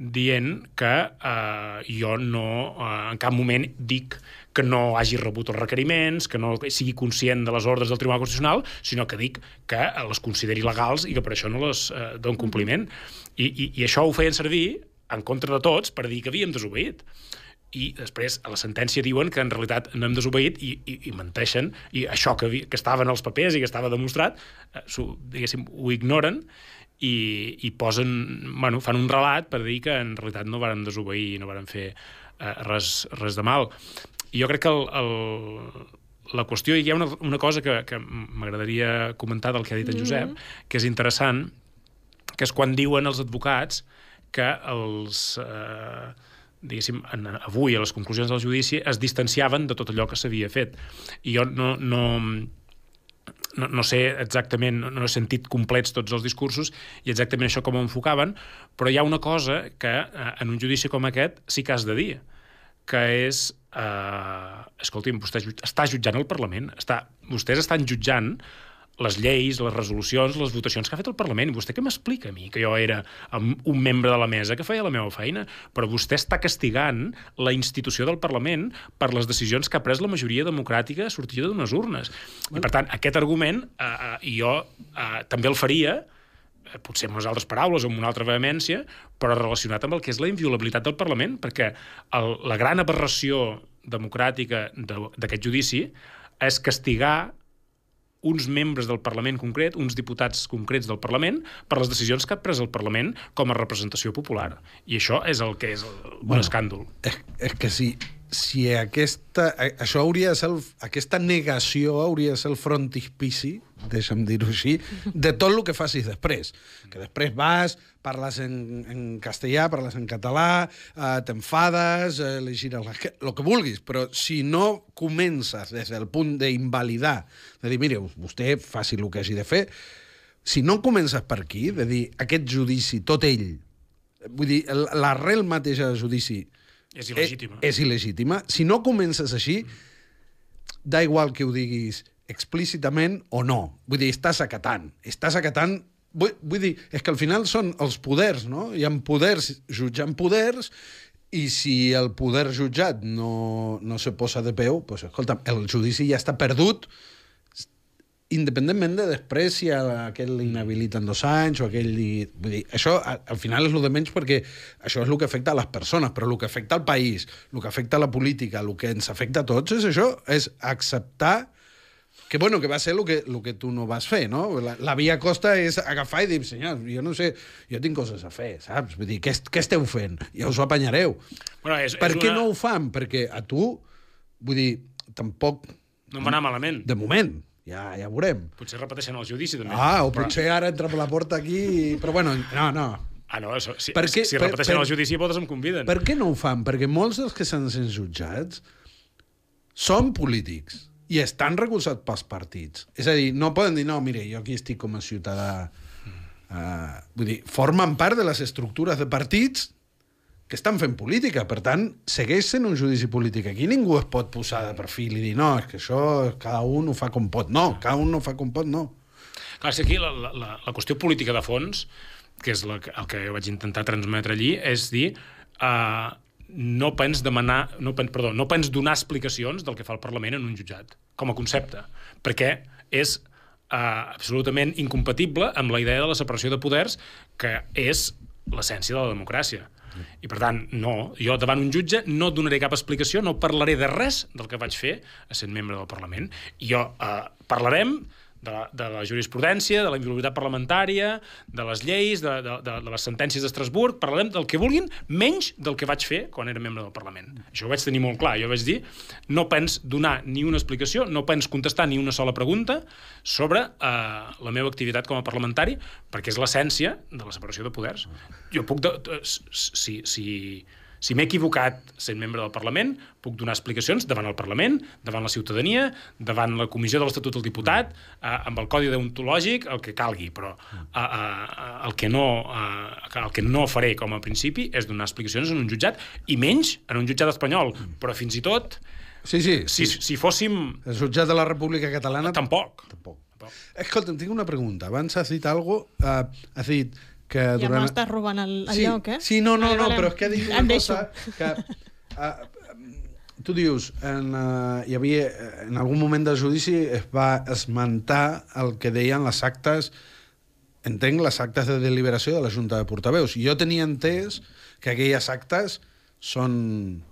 dient que eh, jo no, eh, en cap moment dic que no hagi rebut els requeriments, que no sigui conscient de les ordres del Tribunal Constitucional, sinó que dic que les consideri legals i que per això no les eh, don compliment. I, i, I això ho feien servir en contra de tots per dir que havíem desobeït i després a la sentència diuen que en realitat no hem desobeït i, i, i menteixen i això que, que estava en els papers i que estava demostrat eh, diguéssim, ho ignoren i, i posen, bueno, fan un relat per dir que en realitat no varen desobeir i no varen fer eh, res, res de mal i jo crec que el, el, la qüestió, hi ha una, una cosa que, que m'agradaria comentar del que ha dit en Josep, mm -hmm. que és interessant, que és quan diuen els advocats que els... Eh, diguéssim, en, avui a les conclusions del judici es distanciaven de tot allò que s'havia fet. I jo no, no, no, no sé exactament, no, he sentit complets tots els discursos i exactament això com ho enfocaven, però hi ha una cosa que eh, en un judici com aquest sí que has de dir, que és, eh, escolti'm, vostè està jutjant el Parlament, està, vostès estan jutjant les lleis, les resolucions, les votacions que ha fet el Parlament. Vostè què m'explica a mi, que jo era un membre de la mesa que feia la meva feina? Però vostè està castigant la institució del Parlament per les decisions que ha pres la majoria democràtica sortida d'unes urnes. Bueno. I, per tant, aquest argument, eh, eh, jo eh, també el faria, eh, potser amb unes altres paraules o amb una altra vehemència, però relacionat amb el que és la inviolabilitat del Parlament, perquè el, la gran aberració democràtica d'aquest judici és castigar uns membres del Parlament concret, uns diputats concrets del Parlament, per les decisions que ha pres el Parlament com a representació popular. I això és el que és el, bueno, un escàndol. És, és que si, si aquesta, això hauria de ser el, aquesta negació hauria de ser el frontispici deixa'm dir-ho així, de tot el que facis després. Que després vas, parles en, en castellà, parles en català, eh, t'enfades, eh, li gires la... el que vulguis, però si no comences des del punt d'invalidar, de dir, mire, vostè faci el que hagi de fer, si no comences per aquí, de dir, aquest judici, tot ell, vull dir, l'arrel mateixa del judici és il·legítima. És, és il·legítima. Si no comences així, da igual que ho diguis explícitament o no. Vull dir, estàs acatant. Estàs acatant... Vull, vull dir, és que al final són els poders, no? Hi ha poders jutjant poders i si el poder jutjat no, no se posa de peu, doncs, escolta, el judici ja està perdut independentment de després si aquell l'inhabiliten dos anys o aquell... Vull dir, això al final és el de menys perquè això és el que afecta a les persones, però el que afecta al país, el que afecta a la política, el que ens afecta a tots és això, és acceptar que, bueno, que va ser el que, el que tu no vas fer, no? La, la via costa és agafar i dir, senyor, jo no sé, jo tinc coses a fer, saps? Vull dir, què, què esteu fent? Ja us ho apanyareu. Bueno, és, per és què una... no ho fan? Perquè a tu, vull dir, tampoc... No em va anar malament. De moment, ja, ja veurem. Potser repeteixen el judici, també. Ah, o però... potser ara entra per la porta aquí... I... Però bueno, no, no. Ah, no, això, si, perquè, si repeteixen per, el judici, votes em conviden. Per què no ho fan? Perquè molts dels que s'han sent jutjats són polítics i estan recolzats pels partits. És a dir, no poden dir, no, mire, jo aquí estic com a ciutadà... Uh, vull dir, formen part de les estructures de partits que estan fent política. Per tant, segueix sent un judici polític. Aquí ningú es pot posar de perfil i dir no, és que això cada un ho fa com pot. No, cada un no fa com pot, no. Clar, si aquí la, la, la qüestió política de fons, que és la, el que vaig intentar transmetre allí, és dir... Uh, no pens demanar, no pens, perdó, no pens donar explicacions del que fa el Parlament en un jutjat, com a concepte, perquè és uh, absolutament incompatible amb la idea de la separació de poders, que és l'essència de la democràcia. I, per tant, no, jo davant un jutge no donaré cap explicació, no parlaré de res del que vaig fer a sent membre del Parlament. Jo eh, parlarem de la, de la jurisprudència, de la inviolabilitat parlamentària, de les lleis, de, de, de, de les sentències d'Estrasburg, parlarem del que vulguin, menys del que vaig fer quan era membre del Parlament. Això ho vaig tenir molt clar. Jo vaig dir, no pens donar ni una explicació, no pens contestar ni una sola pregunta sobre eh, la meva activitat com a parlamentari, perquè és l'essència de la separació de poders. Jo puc... De, si, si, si m'he equivocat sent membre del Parlament, puc donar explicacions davant el Parlament, davant la ciutadania, davant la comissió de l'Estatut del Diputat, eh, amb el codi deontològic, el que calgui, però eh, eh, el, que no, eh, el que no faré com a principi és donar explicacions en un jutjat, i menys en un jutjat espanyol, però fins i tot... Sí, sí. Si, sí. si fóssim... El jutjat de la República Catalana... Tampoc. Tampoc. Tampoc. Escolta, tinc una pregunta. Abans has dit alguna cosa... Uh, has dit que ja durant... m'estàs robant el, el sí, lloc, eh? Sí, no, no, no, però és que dit una cosa que... Uh, tu dius, en, uh, hi havia, en algun moment del judici es va esmentar el que deien les actes entenc les actes de deliberació de la Junta de Portaveus. Jo tenia entès que aquelles actes són...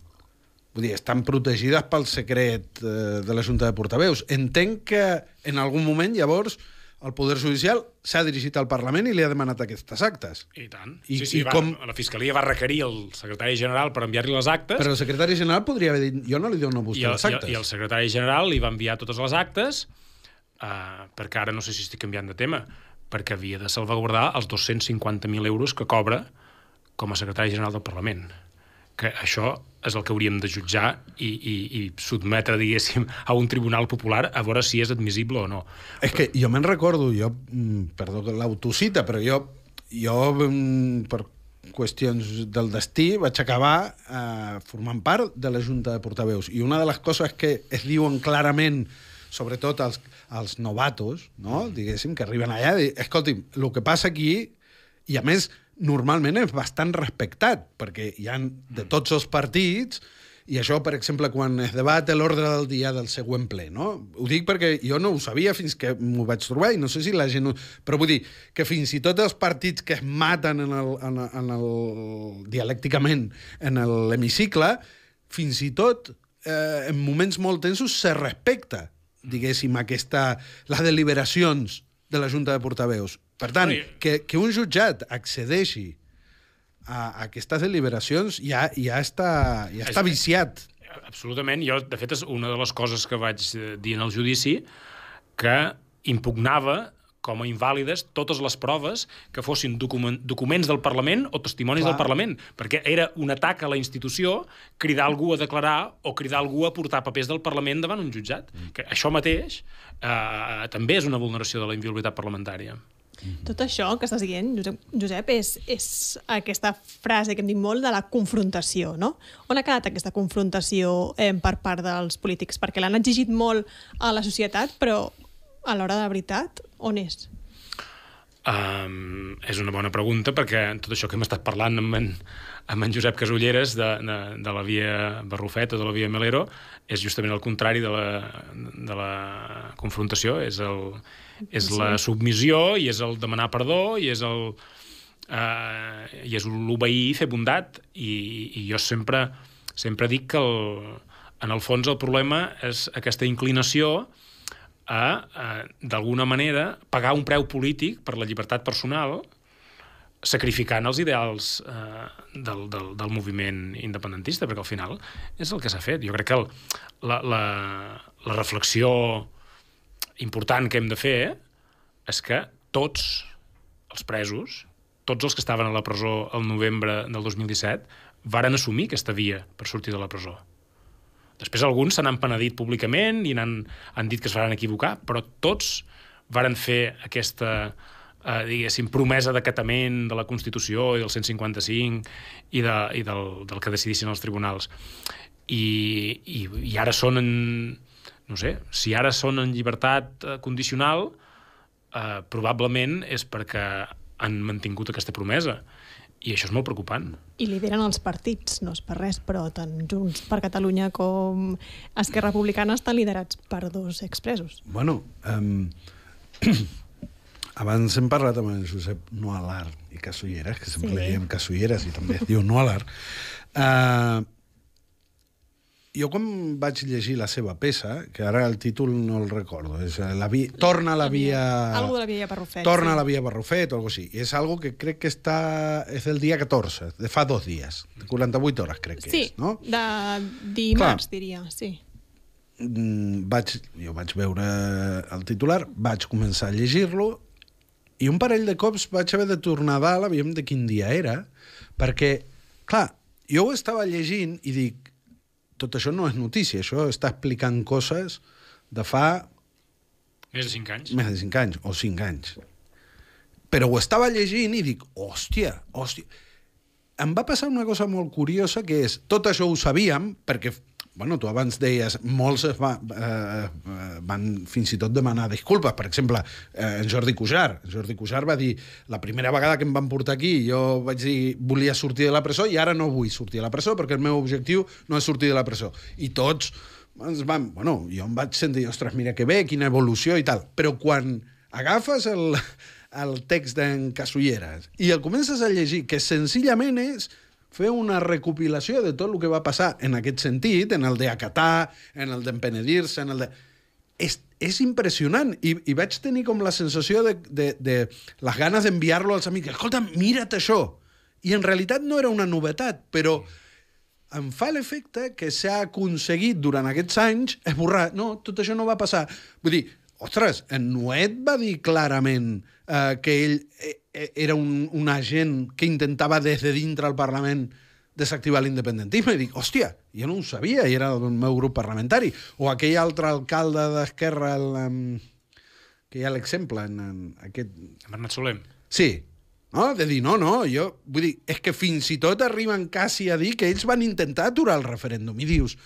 Vull dir, estan protegides pel secret eh, de la Junta de Portaveus. Entenc que en algun moment, llavors, el Poder Judicial s'ha dirigit al Parlament i li ha demanat aquestes actes. I tant. I, sí, sí, i va, com... la Fiscalia va requerir el secretari general per enviar-li les actes. Però el secretari general podria haver dit jo no li dono a vostè I el, les actes. I, I el secretari general li va enviar totes les actes uh, perquè ara no sé si estic canviant de tema perquè havia de salvaguardar els 250.000 euros que cobra com a secretari general del Parlament que això és el que hauríem de jutjar i, i, i sotmetre, diguéssim, a un tribunal popular a veure si és admissible o no. És que jo me'n recordo, jo, mm, perdó l'autocita, però jo, jo mm, per qüestions del destí vaig acabar eh, formant part de la Junta de Portaveus i una de les coses que es diuen clarament sobretot els, els novatos, no? diguéssim, que arriben allà escolti'm, el que passa aquí, i a més, normalment és bastant respectat, perquè hi han de tots els partits, i això, per exemple, quan es debat l'ordre del dia del següent ple, no? Ho dic perquè jo no ho sabia fins que m'ho vaig trobar i no sé si la gent... Ho... Però vull dir que fins i tot els partits que es maten en el, en, el, en el, dialècticament en l'hemicicle, fins i tot eh, en moments molt tensos se respecta, diguéssim, aquesta, les deliberacions de la Junta de Portaveus. Per tant, que, que un jutjat accedeixi a, a aquestes deliberacions ja, ja, està, ja està viciat. Absolutament. Jo, de fet, és una de les coses que vaig eh, dir en el judici que impugnava com a invàlides totes les proves que fossin document, documents del Parlament o testimonis Clar. del Parlament, perquè era un atac a la institució cridar algú a declarar o cridar algú a portar papers del Parlament davant un jutjat. Mm. Que això mateix eh, també és una vulneració de la inviolabilitat parlamentària. Tot això que estàs dient, Josep, Josep és, és aquesta frase que hem dit molt de la confrontació, no? On ha quedat aquesta confrontació eh, per part dels polítics? Perquè l'han exigit molt a la societat, però a l'hora de la veritat, on és? Um, és una bona pregunta perquè tot això que hem estat parlant amb en, amb en Josep Casulleres de, de, de la via Barrufet o de la via Melero és justament el contrari de la, de la confrontació, és, el, és la submissió i és el demanar perdó i és el uh, i és l'obeir i fer bondat i, i jo sempre sempre dic que el, en el fons el problema és aquesta inclinació a, a d'alguna manera, pagar un preu polític per la llibertat personal sacrificant els ideals eh, del, del, del moviment independentista, perquè al final és el que s'ha fet. Jo crec que el, la, la, la reflexió important que hem de fer és que tots els presos, tots els que estaven a la presó el novembre del 2017, varen assumir aquesta via per sortir de la presó. Després alguns se n'han penedit públicament i han, han dit que es van equivocar, però tots varen fer aquesta eh, diguéssim, promesa d'acatament de la Constitució i del 155 i, de, i del, del que decidissin els tribunals. I, i, i ara són en, no sé, si ara són en llibertat eh, condicional, eh, probablement és perquè han mantingut aquesta promesa. I això és molt preocupant. I lideren els partits, no és per res, però tant Junts per Catalunya com Esquerra Republicana estan liderats per dos expresos. Bueno, um, <clears throat> abans hem parlat amb en Josep Noalar i Casulleres, que sempre sí. diem Casulleres i també es diu Noalar. Uh, jo quan vaig llegir la seva peça, que ara el títol no el recordo, és eh, la via, Torna a la via... Algo de la via Barrufet. Torna sí. a la via Barrufet o algo així. És algo que crec que està... És del dia 14, de fa dos dies. De 48 hores crec que sí, és, no? de dimarts, Clar, diria, sí. Mm, vaig, jo vaig veure el titular, vaig començar a llegir-lo i un parell de cops vaig haver de tornar a dalt, aviam de quin dia era, perquè, clar, jo ho estava llegint i dic, tot això no és notícia, això està explicant coses de fa... Més de 5 anys. Més de 5 anys, o 5 anys. Però ho estava llegint i dic, hòstia, hòstia... Em va passar una cosa molt curiosa, que és, tot això ho sabíem, perquè bueno, tu abans deies, molts es va, eh, eh, van fins i tot demanar disculpes. Per exemple, eh, en Jordi Cujar. En Jordi Cujar va dir, la primera vegada que em van portar aquí, jo vaig dir, volia sortir de la presó i ara no vull sortir de la presó perquè el meu objectiu no és sortir de la presó. I tots ens van... Bueno, jo em vaig sentir, ostres, mira que bé, quina evolució i tal. Però quan agafes el, el text d'en Casulleres i el comences a llegir, que senzillament és fer una recopilació de tot el que va passar en aquest sentit, en el d'acatar, en el d'empenedir-se, en el de... És, és impressionant I, i vaig tenir com la sensació de, de, de les ganes d'enviar-lo als amics. Escolta, mira't això! I en realitat no era una novetat, però em fa l'efecte que s'ha aconseguit durant aquests anys esborrar. No, tot això no va passar. Vull dir, ostres, en Nuet va dir clarament eh, que ell eh, era un, un agent que intentava des de dintre el Parlament desactivar l'independentisme. I dic, hòstia, jo no ho sabia, i era del meu grup parlamentari. O aquell altre alcalde d'Esquerra, el, que hi ha l'exemple en, en aquest... Bernat Solem. Sí, no? de dir, no, no, jo... Vull dir, és que fins i tot arriben quasi a dir que ells van intentar aturar el referèndum. I dius,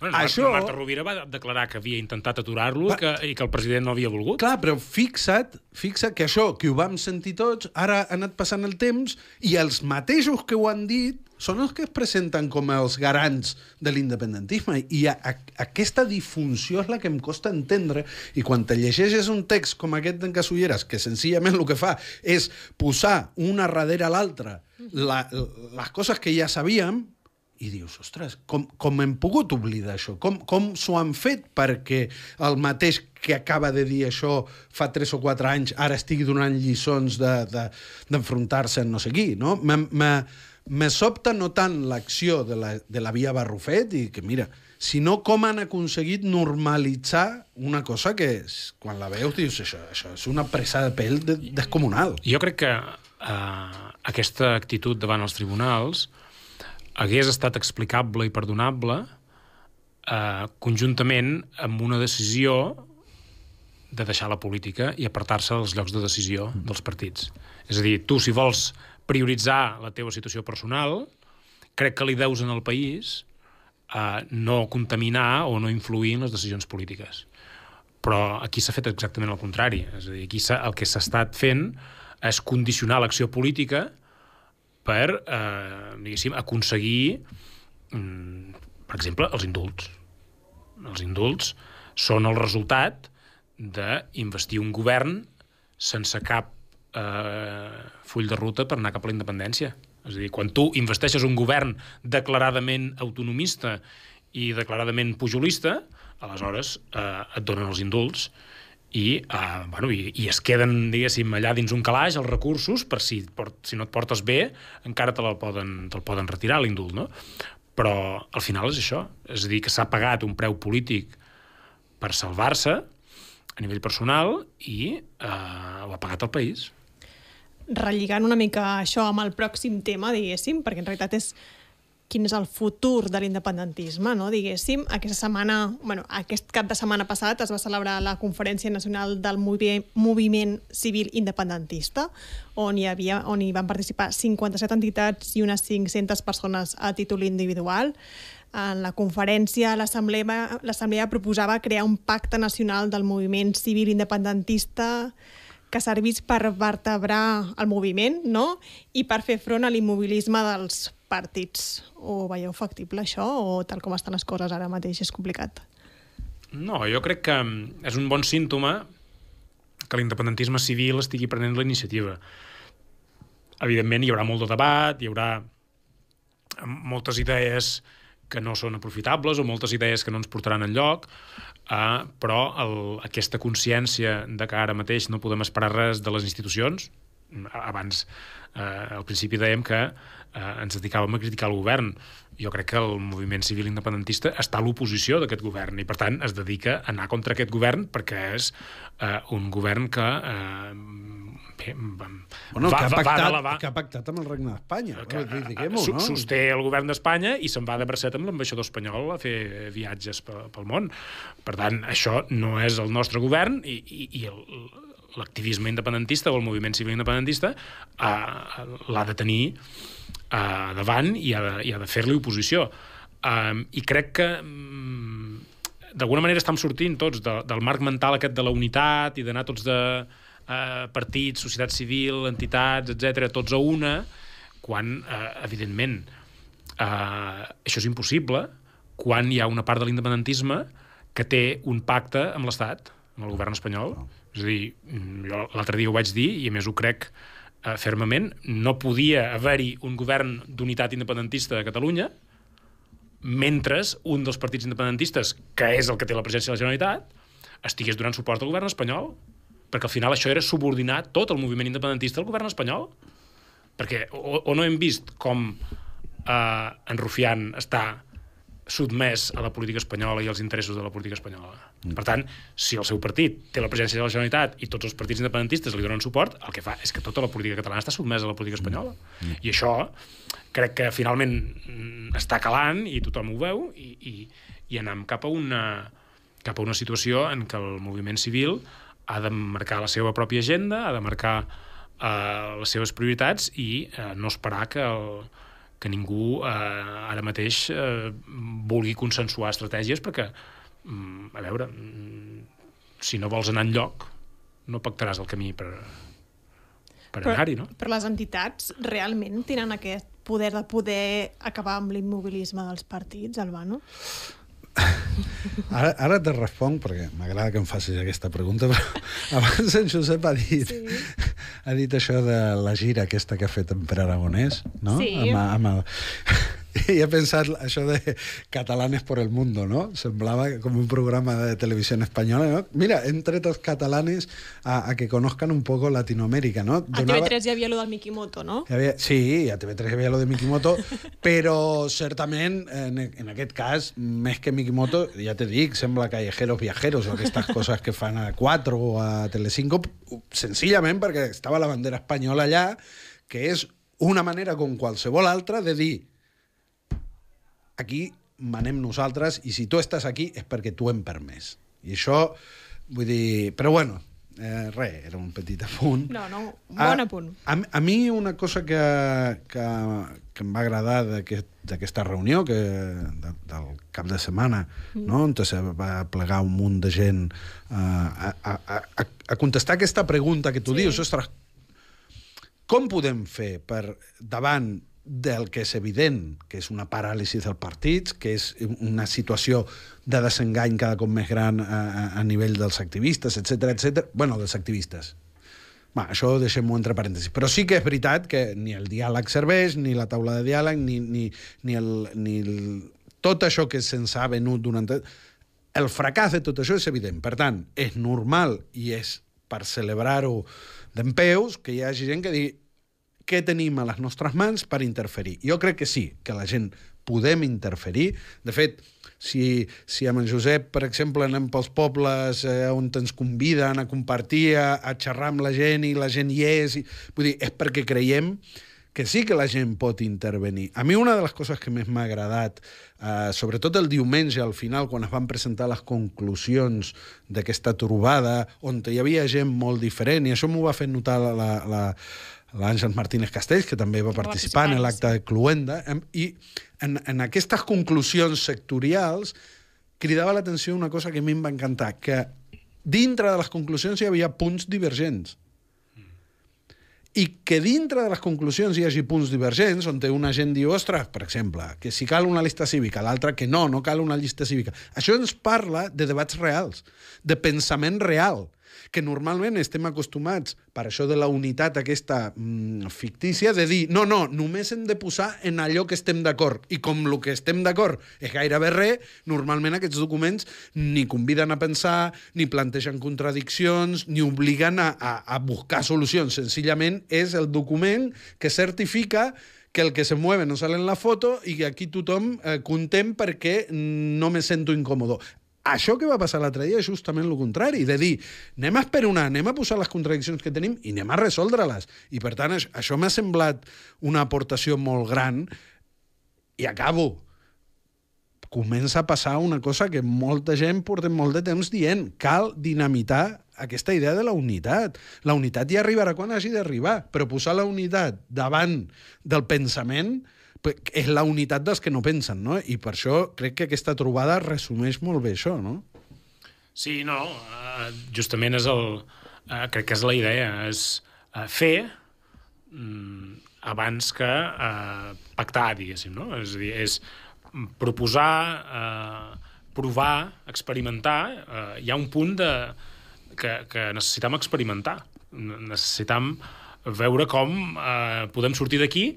Bueno, Això... Marta Rovira va declarar que havia intentat aturar-lo va... i que el president no havia volgut. Clar, però fixa't, fixa't que això, que ho vam sentir tots, ara ha anat passant el temps i els mateixos que ho han dit són els que es presenten com els garants de l'independentisme i a, a, aquesta disfunció és la que em costa entendre i quan te llegeixes un text com aquest d'en Casulleres que senzillament el que fa és posar una darrere l'altra la, les coses que ja sabíem i dius, ostres, com, com hem pogut oblidar això? Com, com s'ho han fet perquè el mateix que acaba de dir això fa 3 o 4 anys ara estigui donant lliçons d'enfrontar-se de, de, en no sé qui, no? Me, me, me sobta no tant l'acció de, la, de la via Barrufet i que, mira, sinó com han aconseguit normalitzar una cosa que és, quan la veus dius això, això és una pressa de pèl de, descomunal. Jo crec que uh, aquesta actitud davant els tribunals hagués estat explicable i perdonable eh, conjuntament amb una decisió de deixar la política i apartar-se dels llocs de decisió dels partits. És a dir, tu, si vols prioritzar la teva situació personal, crec que li deus en el país eh, no contaminar o no influir en les decisions polítiques. Però aquí s'ha fet exactament el contrari. És a dir, aquí el que s'ha estat fent és condicionar l'acció política per, eh, diguéssim, aconseguir, mm, per exemple, els indults. Els indults són el resultat d'investir un govern sense cap eh, full de ruta per anar cap a la independència. És a dir, quan tu investeixes un govern declaradament autonomista i declaradament pujolista, aleshores eh, et donen els indults i, uh, bueno, i, i es queden, diguéssim, allà dins un calaix els recursos per si, per, si no et portes bé encara te el poden, te poden retirar l'indult, no? Però al final és això, és a dir, que s'ha pagat un preu polític per salvar-se a nivell personal i uh, ho ha pagat el país. Relligant una mica això amb el pròxim tema, diguéssim, perquè en realitat és quin és el futur de l'independentisme, no? diguéssim. Aquesta setmana, bueno, aquest cap de setmana passat es va celebrar la Conferència Nacional del Movi Moviment Civil Independentista, on hi, havia, on hi van participar 57 entitats i unes 500 persones a títol individual. En la conferència, l'Assemblea proposava crear un pacte nacional del moviment civil independentista que servís per vertebrar el moviment no? i per fer front a l'immobilisme dels partits. O veieu factible això o tal com estan les coses ara mateix és complicat? No, jo crec que és un bon símptoma que l'independentisme civil estigui prenent la iniciativa. Evidentment, hi haurà molt de debat, hi haurà moltes idees que no són aprofitables o moltes idees que no ens portaran en lloc, eh, però el, aquesta consciència de que ara mateix no podem esperar res de les institucions, abans, eh, al principi dèiem que eh, ens dedicàvem a criticar el govern. Jo crec que el moviment civil independentista està a l'oposició d'aquest govern i, per tant, es dedica a anar contra aquest govern perquè és eh, un govern que eh, bé, bueno, va, que, ha pactat, va que ha pactat amb el regne d'Espanya. Que, no? Sosté el govern d'Espanya i se'n va de bracet amb l'ambaixador espanyol a fer viatges pel, pel món. Per tant, això no és el nostre govern i, i, i el, l'activisme independentista o el moviment civil independentista uh, l'ha de tenir uh, davant i ha de, i ha de fer-li oposició. Um, I crec que um, d'alguna manera estem sortint tots de, del marc mental aquest de la unitat i d'anar tots de uh, partits, societat civil, entitats, etc tots a una, quan, uh, evidentment, uh, això és impossible quan hi ha una part de l'independentisme que té un pacte amb l'Estat, amb el govern espanyol, és a dir, jo l'altre dia ho vaig dir i a més ho crec eh, fermament, no podia haver-hi un govern d'unitat independentista a Catalunya mentre un dels partits independentistes, que és el que té la presència de la Generalitat, estigués donant suport al govern espanyol. Perquè al final això era subordinar tot el moviment independentista al govern espanyol. Perquè o, o no hem vist com eh, en Rufián està sotmès a la política espanyola i als interessos de la política espanyola. Mm. Per tant, si el seu partit té la presència de la Generalitat i tots els partits independentistes li donen suport, el que fa és que tota la política catalana està sotmesa a la política espanyola. Mm. I això crec que finalment mm, està calant i tothom ho veu i, i, i anem cap a una cap a una situació en què el moviment civil ha de marcar la seva pròpia agenda, ha de marcar eh, les seves prioritats i eh, no esperar que el, que ningú eh, ara mateix eh, vulgui consensuar estratègies perquè, mm, a veure, mm, si no vols anar enlloc, no pactaràs el camí per, per anar-hi, no? Però les entitats realment tenen aquest poder de poder acabar amb l'immobilisme dels partits, Albano? Ara, ara te responc, perquè m'agrada que em facis aquesta pregunta, però <laughs> abans en Josep ha dit, sí. ha dit això de la gira aquesta que ha fet en Pere Aragonès, no? Sí. Amb, amb el... I he pensat això de catalanes por el mundo, ¿no? Semblava com un programa de televisió espanyola, ¿no? Mira, hem tret els catalanes a, a que conozcan un poco Latinoamérica, ¿no? A TV3 hi havia lo del Mikimoto, no? Havia... Sí, a TV3 hi havia lo de Mikimoto, <laughs> però certament, en, en aquest cas, més que Mikimoto, ja te dic, sembla Callejeros Viajeros o aquestes coses que fan a 4 o a Telecinco, senzillament perquè estava la bandera espanyola allà, que és una manera com qualsevol altra de dir aquí manem nosaltres i si tu estàs aquí és perquè tu hem permès. I això, vull dir... Però bueno, eh, res, era un petit apunt. No, no, un bon a, apunt. A, a mi una cosa que, que, que em va agradar d'aquesta aquest, reunió que, de, del cap de setmana, mm. no? on se va plegar un munt de gent uh, a, a, a, a contestar aquesta pregunta que tu sí. dius, ostres, com podem fer per davant del que és evident, que és una paràlisi dels partits, que és una situació de desengany cada cop més gran a, a nivell dels activistes, etc etc. bueno, dels activistes. Va, això deixem-ho entre parèntesis. Però sí que és veritat que ni el diàleg serveix, ni la taula de diàleg, ni, ni, ni, el, ni el, tot això que se'ns ha venut durant... El fracàs de tot això és evident. Per tant, és normal i és per celebrar-ho d'en peus que hi hagi gent que digui què tenim a les nostres mans per interferir. Jo crec que sí, que la gent podem interferir. De fet, si, si amb en Josep, per exemple, anem pels pobles eh, on ens conviden a compartir, a, a xerrar amb la gent i la gent hi és, i, vull dir, és perquè creiem que sí que la gent pot intervenir. A mi una de les coses que més m'ha agradat, eh, sobretot el diumenge al final, quan es van presentar les conclusions d'aquesta trobada, on hi havia gent molt diferent, i això m'ho va fer notar la, la, la, l'Àngels Martínez Castells, que també va participar en l'acte de Cluenda, i en, en aquestes conclusions sectorials cridava l'atenció una cosa que a mi em va encantar, que dintre de les conclusions hi havia punts divergents. I que dintre de les conclusions hi hagi punts divergents, on una gent diu, ostres, per exemple, que si cal una llista cívica, l'altra que no, no cal una llista cívica. Això ens parla de debats reals, de pensament real, que normalment estem acostumats, per això de la unitat aquesta mm, fictícia, de dir, no, no, només hem de posar en allò que estem d'acord. I com el que estem d'acord és gairebé res, normalment aquests documents ni conviden a pensar, ni plantegen contradiccions, ni obliguen a, a, a buscar solucions. Senzillament és el document que certifica que el que se mueve no sale en la foto i que aquí tothom eh, content perquè no me sento incòmodo. Això que va passar l'altre dia és justament el contrari, de dir, anem a esperonar, anem a posar les contradiccions que tenim i anem a resoldre-les. I per tant, això m'ha semblat una aportació molt gran i acabo. Comença a passar una cosa que molta gent portem molt de temps dient. Cal dinamitar aquesta idea de la unitat. La unitat ja arribarà quan hagi d'arribar, però posar la unitat davant del pensament és la unitat dels que no pensen, no? I per això crec que aquesta trobada resumeix molt bé això, no? Sí, no, uh, justament és el... Uh, crec que és la idea, és uh, fer um, abans que pactar, diguéssim, no? És a dir, és proposar, provar, experimentar. Hi ha un punt de, que, que necessitam experimentar. Necessitam veure com uh, podem sortir d'aquí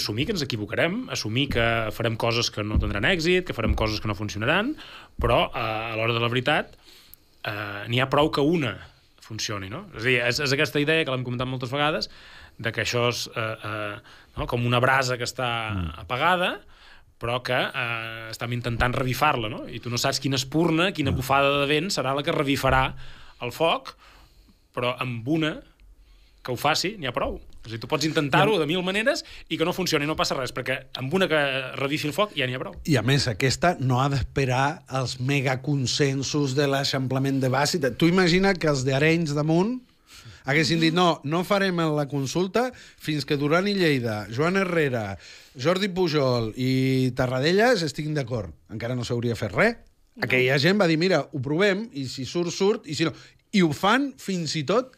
assumir que ens equivocarem, assumir que farem coses que no tindran èxit, que farem coses que no funcionaran, però eh, a l'hora de la veritat eh, n'hi ha prou que una funcioni, no? És a dir, és, és aquesta idea que l'hem comentat moltes vegades, de que això és eh, eh, no? com una brasa que està mm. apagada, però que eh, estem intentant revifar-la, no? I tu no saps quina espurna, quina mm. bufada de vent serà la que revifarà el foc, però amb una que ho faci, n'hi ha prou. O sigui, tu pots intentar-ho de mil maneres i que no funcioni, no passa res, perquè amb una que revifi el foc ja n'hi ha prou. I a més, aquesta no ha d'esperar els megaconsensos de l'eixamplament de base. Tu imagina que els d'Arenys damunt haguessin dit no, no farem la consulta fins que Duran i Lleida, Joan Herrera, Jordi Pujol i Tarradellas estiguin d'acord. Encara no s'hauria fet res. Aquella gent va dir, mira, ho provem, i si surt, surt, i si no... I ho fan fins i tot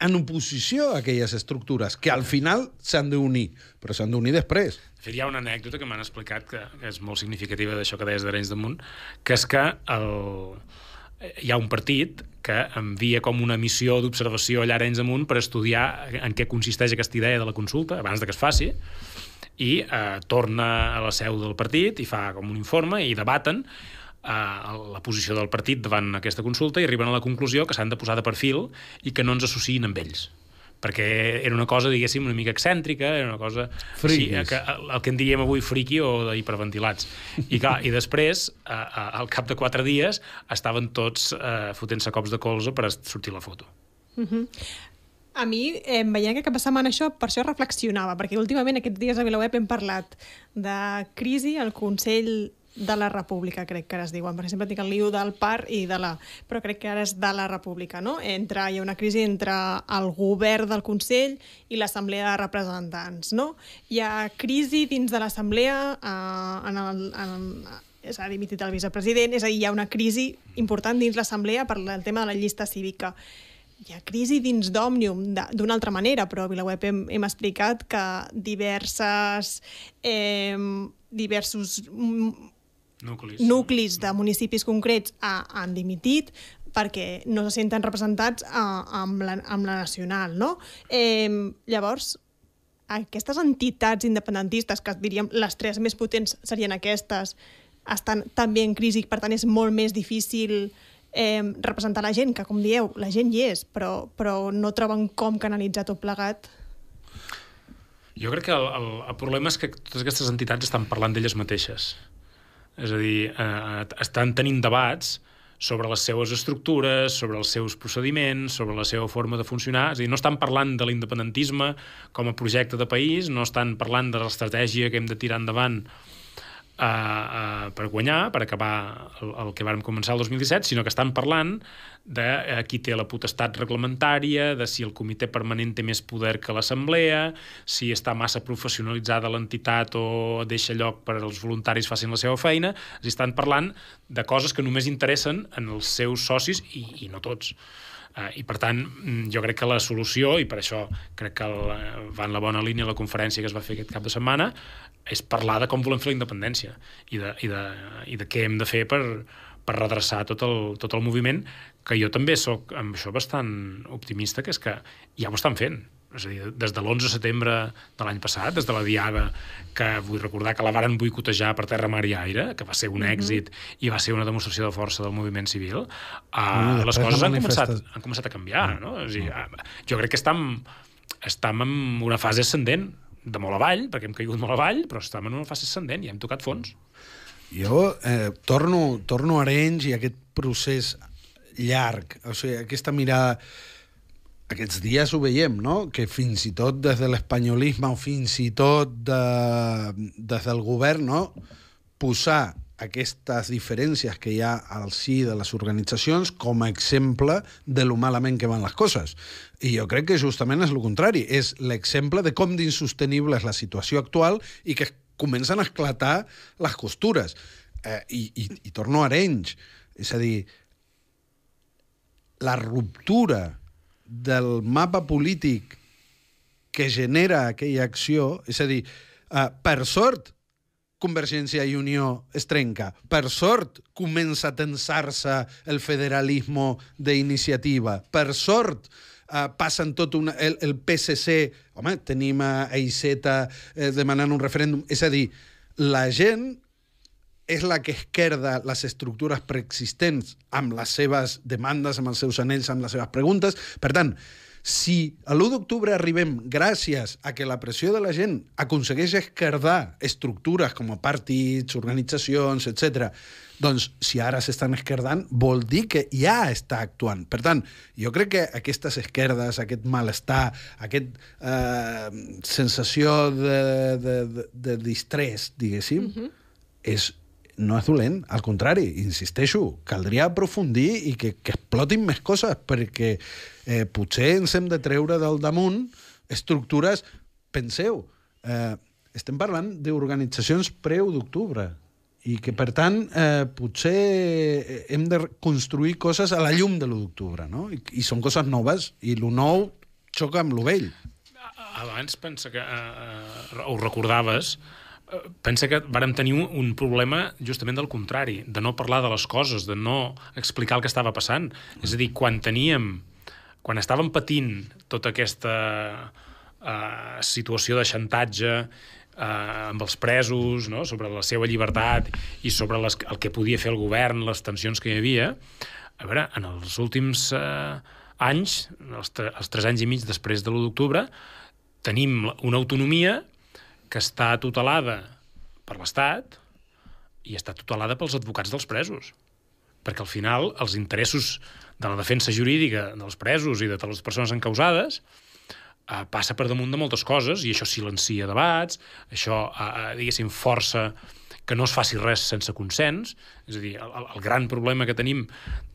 en oposició a aquelles estructures, que al final s'han d'unir, però s'han d'unir després. De fet, hi ha una anècdota que m'han explicat que, és molt significativa d'això que deies d'Arenys de Munt, que és que el, hi ha un partit que envia com una missió d'observació allà a Arenys de Munt per estudiar en què consisteix aquesta idea de la consulta, abans de que es faci, i eh, torna a la seu del partit i fa com un informe i debaten la posició del partit davant aquesta consulta i arriben a la conclusió que s'han de posar de perfil i que no ens associïn amb ells perquè era una cosa, diguéssim, una mica excèntrica, era una cosa... Friquis. Sí, que, el que en diríem avui friqui o d'hiperventilats. I, clar, I després, a, a, al cap de quatre dies, estaven tots eh, fotent-se cops de colze per sortir la foto. Uh -huh. A mi, eh, veient que cap de setmana això, per això reflexionava, perquè últimament aquests dies a VilaWeb hem parlat de crisi al Consell de la República, crec que ara es diuen, perquè sempre tinc el liu del par i de la... Però crec que ara és de la República, no? Entre, hi ha una crisi entre el govern del Consell i l'Assemblea de Representants, no? Hi ha crisi dins de l'Assemblea eh, en el, en, s'ha dimitit el vicepresident, és a dir, hi ha una crisi important dins l'Assemblea per el tema de la llista cívica. Hi ha crisi dins d'Òmnium d'una altra manera, però a VilaWeb hem, hem explicat que diverses, eh, diversos nuclis, nuclis de municipis concrets ha, han dimitit perquè no se senten representats a, amb, la, amb la nacional, no? Eh, llavors, aquestes entitats independentistes, que diríem les tres més potents serien aquestes, estan també en crisi, per tant és molt més difícil eh, representar la gent, que com dieu, la gent hi és, però, però no troben com canalitzar tot plegat. Jo crec que el, el, el problema és que totes aquestes entitats estan parlant d'elles mateixes. És a dir, eh, estan tenint debats sobre les seues estructures, sobre els seus procediments, sobre la seva forma de funcionar. És a dir, no estan parlant de l'independentisme com a projecte de país, no estan parlant de l'estratègia que hem de tirar endavant uh, uh, per guanyar, per acabar el, el que vàrem començar el 2017, sinó que estan parlant de uh, qui té la potestat reglamentària, de si el comitè permanent té més poder que l'assemblea, si està massa professionalitzada l'entitat o deixa lloc per als voluntaris facin la seva feina, estan parlant de coses que només interessen en els seus socis i, i no tots. Uh, I, per tant, mm, jo crec que la solució, i per això crec que el, va en la bona línia la conferència que es va fer aquest cap de setmana, és parlar de com volem fer la independència i de, i de, i de què hem de fer per, per redreçar tot el, tot el moviment, que jo també sóc amb això bastant optimista, que és que ja ho estan fent. És a dir, des de l'11 de setembre de l'any passat, des de la Diada, que vull recordar que la varen boicotejar per terra, mar i aire, que va ser un mm -hmm. èxit i va ser una demostració de força del moviment civil, uh, les coses han començat, han començat a canviar. No? És a dir, uh, jo crec que estem, estem en una fase ascendent, de molt avall, perquè hem caigut molt avall, però estem en una fase ascendent i hem tocat fons. Jo eh, torno, torno a Arenys i aquest procés llarg, o sigui, aquesta mirada aquests dies ho veiem, no? que fins i tot des de l'espanyolisme o fins i tot de, des del govern, no? posar aquestes diferències que hi ha al si de les organitzacions com a exemple de lo malament que van les coses. I jo crec que justament és el contrari, és l'exemple de com d'insostenible és la situació actual i que comencen a esclatar les costures. Eh, i, i, I torno a Arenys. És a dir, la ruptura del mapa polític que genera aquella acció, és a dir, uh, per sort, Convergència i Unió es trenca. Per sort, comença a tensar-se el federalisme d'iniciativa. Per sort, uh, passen tot una, el, el PSC... Home, tenim a Iceta eh, demanant un referèndum. És a dir, la gent és la que esquerda les estructures preexistents amb les seves demandes, amb els seus anells, amb les seves preguntes. Per tant, si a l'1 d'octubre arribem gràcies a que la pressió de la gent aconsegueix esquerdar estructures com a partits, organitzacions, etc. doncs si ara s'estan esquerdant vol dir que ja està actuant. Per tant, jo crec que aquestes esquerdes, aquest malestar, aquest eh, sensació de, de, de, de distrés, diguéssim, uh -huh. és no és dolent, al contrari, insisteixo, caldria aprofundir i que, que explotin més coses, perquè eh, potser ens hem de treure del damunt estructures... Penseu, eh, estem parlant d'organitzacions pre-1 d'octubre i que, per tant, eh, potser hem de construir coses a la llum de l'1 d'octubre, no? I, I són coses noves, i lo nou xoca amb lo vell. Abans pensa que, eh, eh ho recordaves, Eh, pensa que vàrem tenir un, problema justament del contrari, de no parlar de les coses, de no explicar el que estava passant. És a dir, quan teníem, quan estàvem patint tota aquesta uh, situació de xantatge uh, amb els presos, no? sobre la seva llibertat i sobre les, el que podia fer el govern, les tensions que hi havia, a veure, en els últims uh, anys, els, els tres anys i mig després de l'1 d'octubre, tenim una autonomia que està tutelada per l'Estat i està tutelada pels advocats dels presos. Perquè al final els interessos de la defensa jurídica dels presos i de les persones encausades eh, passa per damunt de moltes coses i això silencia debats, això, eh, eh diguéssim, força que no es faci res sense consens. És a dir, el, el gran problema que tenim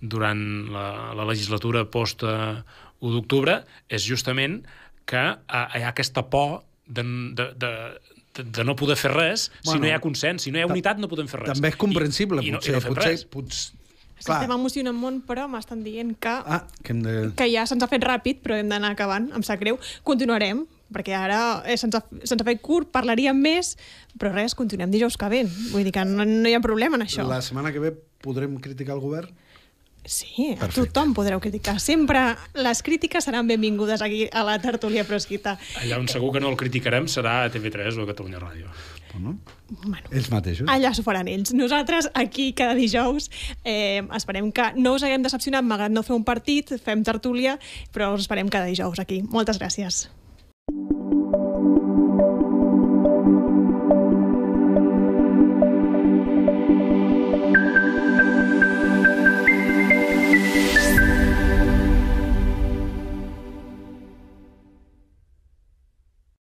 durant la, la legislatura post-1 d'octubre és justament que eh, hi ha aquesta por de, de, de, de no poder fer res bueno, si no hi ha consens, si no hi ha unitat no podem fer res. També és comprensible, I, potser. I no, i no potser, res. potser Estem emocionant molt, però m'estan dient que, ah, que, de... que ja se'ns ha fet ràpid, però hem d'anar acabant, em sap greu. Continuarem, perquè ara eh, se'ns ha, se ha fet curt, parlaríem més, però res, continuem dijous que ve. Vull dir que no, no hi ha problema en això. La setmana que ve podrem criticar el govern? Sí, Perfecte. tothom podreu criticar. Sempre les crítiques seran benvingudes aquí a la tertúlia prosquita. Allà on segur que no el criticarem serà a TV3 o a Catalunya Ràdio. Bueno, bueno, ells mateixos. Allà s'ho faran ells. Nosaltres, aquí, cada dijous, eh, esperem que no us haguem decepcionat, malgrat no fer un partit, fem tertúlia, però us esperem cada dijous aquí. Moltes gràcies.